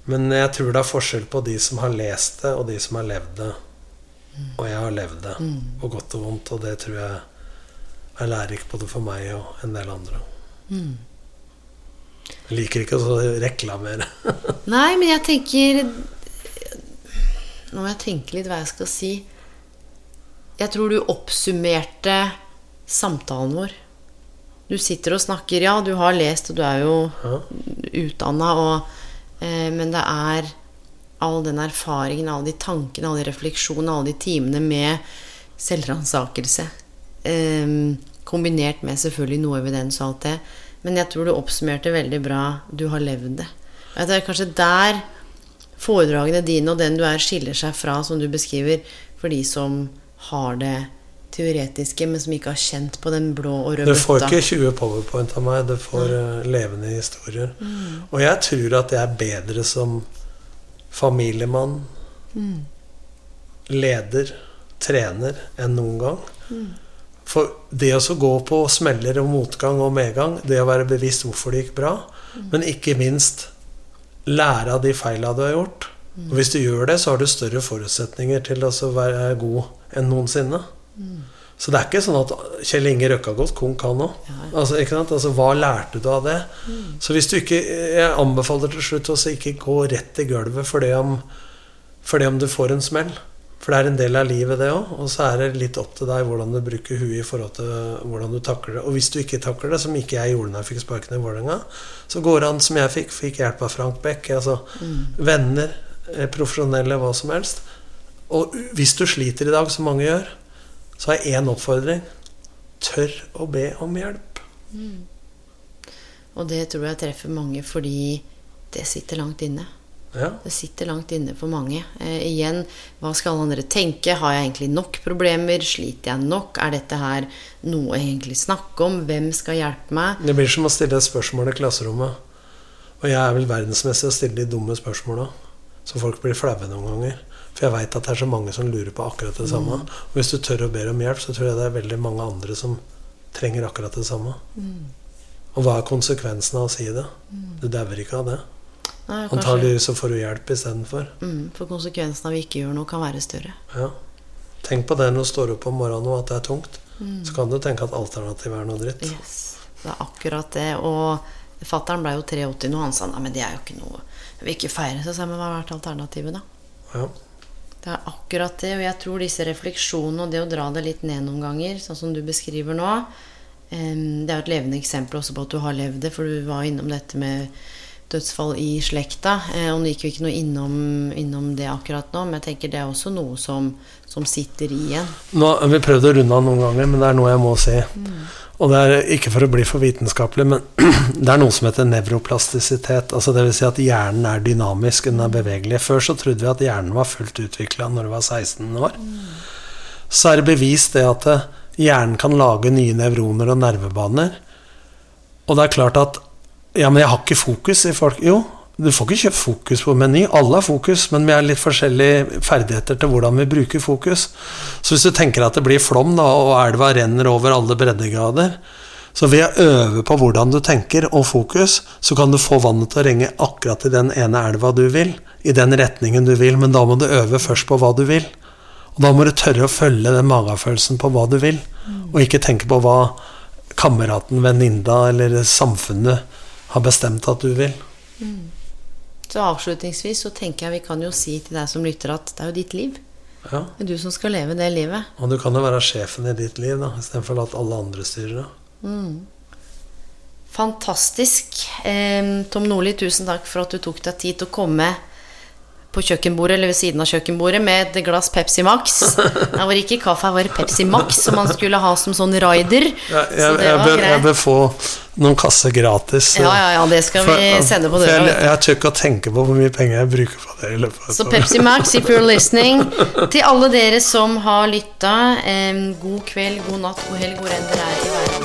Men jeg tror det er forskjell på de som har lest det, og de som har levd det. Og jeg har levd det, på godt og vondt, og det tror jeg er lærerikt både for meg og en del andre. Jeg liker ikke å reklamere. Nei, men jeg tenker Nå må jeg tenke litt hva jeg skal si. Jeg tror du oppsummerte samtalen vår. Du sitter og snakker, ja, du har lest, og du er jo Ja. utdanna, eh, men det er all den erfaringen, alle de tankene, alle de refleksjonene, alle de timene med selvransakelse. Eh, kombinert med selvfølgelig noe evidens og alt det. Men jeg tror du oppsummerte veldig bra 'du har levd det'. Det er kanskje der foredragene dine og den du er, skiller seg fra, som du beskriver, for de som har det teoretiske, men som ikke har kjent på den blå og røde Du får ikke 20 powerpoint av meg, du får mm. levende historier. Og jeg tror at jeg er bedre som familiemann, leder, trener enn noen gang. For det å så gå på smeller og motgang og medgang, det å være bevisst hvorfor det gikk bra, men ikke minst lære av de feila du har gjort. Og hvis du gjør det, så har du større forutsetninger til å så være god enn noensinne. Så det er ikke sånn at Kjell Inge røkka godt, konk, han òg. Altså, ikke sant? altså, hva lærte du av det? Så hvis du ikke Jeg anbefaler til slutt å ikke gå rett i gulvet for det om, for det om du får en smell. For det er en del av livet, det òg. Og så er det litt opp til deg hvordan du bruker huet i forhold til hvordan du takler det. Og hvis du ikke takler det, som ikke jeg gjorde når jeg fikk sparken i Vålerenga, så går det an som jeg fikk. Fikk hjelp av Frank Beck. Altså venner, eh, profesjonelle, hva som helst. Og hvis du sliter i dag, som mange gjør, så har jeg én oppfordring. Tør å be om hjelp. Og det tror jeg treffer mange fordi det sitter langt inne. Ja. Det sitter langt inne for mange. Eh, igjen, hva skal alle andre tenke? Har jeg egentlig nok problemer? Sliter jeg nok? Er dette her noe jeg egentlig snakker om? Hvem skal hjelpe meg? Det blir som å stille et spørsmål i klasserommet. Og jeg er vel verdensmessig å stille de dumme spørsmåla. Så folk blir flaue noen ganger. For jeg veit at det er så mange som lurer på akkurat det samme. Og hvis du tør å be om hjelp, så tror jeg det er veldig mange andre som trenger akkurat det samme. Og hva er konsekvensen av å si det? Du dauer ikke av det. Nei, kanskje, så får du hjelp istedenfor. mm, for konsekvensen av å ikke gjøre noe kan være større. Ja. Tenk på det når du står opp om morgenen og at det er tungt. Så kan du tenke at alternativet er noe dritt. Yes, det er akkurat det. Og fattern ble jo 83 nå. Han sa nei, men det er jo ikke noe vil ikke feire. Så sa jeg, men hva har vært alternativet, da? Ja. Det er akkurat det. Og jeg tror disse refleksjonene og det å dra det litt ned noen ganger, sånn som du beskriver nå Det er jo et levende eksempel også på at du har levd det, for du var innom dette med dødsfall i slekta. Eh, og nå gikk vi ikke noe innom, innom det akkurat nå, men jeg tenker det er også noe som, som sitter i en. Nå har vi prøvd å runde av noen ganger, men det er noe jeg må si. Og det er ikke for å bli for vitenskapelig, men det er noe som heter nevroplastisitet. Altså vil si at hjernen er dynamisk, den er bevegelig. Før så trodde vi at hjernen var fullt utvikla når du var 16 år. Så er det bevist det at eh, hjernen kan lage nye nevroner og nervebaner. Og det er klart at Ja, men jeg har ikke fokus i folk Jo, du får ikke kjøpt fokus på Meny. Alle har fokus, men vi har litt forskjellige ferdigheter til hvordan vi bruker fokus. Så hvis du tenker at det blir flom, da, og elva renner over alle breddegrader Så ved å øve på hvordan du tenker og fokus, så kan du få vannet til å renge akkurat i den ene elva du vil. I den retningen du vil, men da må du øve først på hva du vil. Og da må du tørre å følge den magefølelsen på hva du vil, og ikke tenke på hva kameraten, venninna eller samfunnet har bestemt at du vil. Så avslutningsvis så tenker jeg vi kan jo si til deg som lytter at det er jo ditt liv. Ja. Det er du som skal leve det livet. Og du kan jo være sjefen i ditt liv, da, istedenfor at alle andre styrer det. Fantastisk. Eh, Tom Nordli, tusen takk for at du tok deg tid til å komme på kjøkkenbordet eller ved siden av kjøkkenbordet med et glass Pepsi Max. Det var ikke kaffe, det var Pepsi Max som man skulle ha som sånn rider. Jeg, Så jeg, bør, jeg bør få noen kasser gratis. Ja, ja, ja, det skal vi sende på for døra. Jeg, jeg tør ikke å tenke på hvor mye penger jeg bruker på det. i løpet av Så. Pepsi Max, if you're listening. Til alle dere som har lytta, eh, god kveld, god natt, god helg, hvor enn dere er i verden.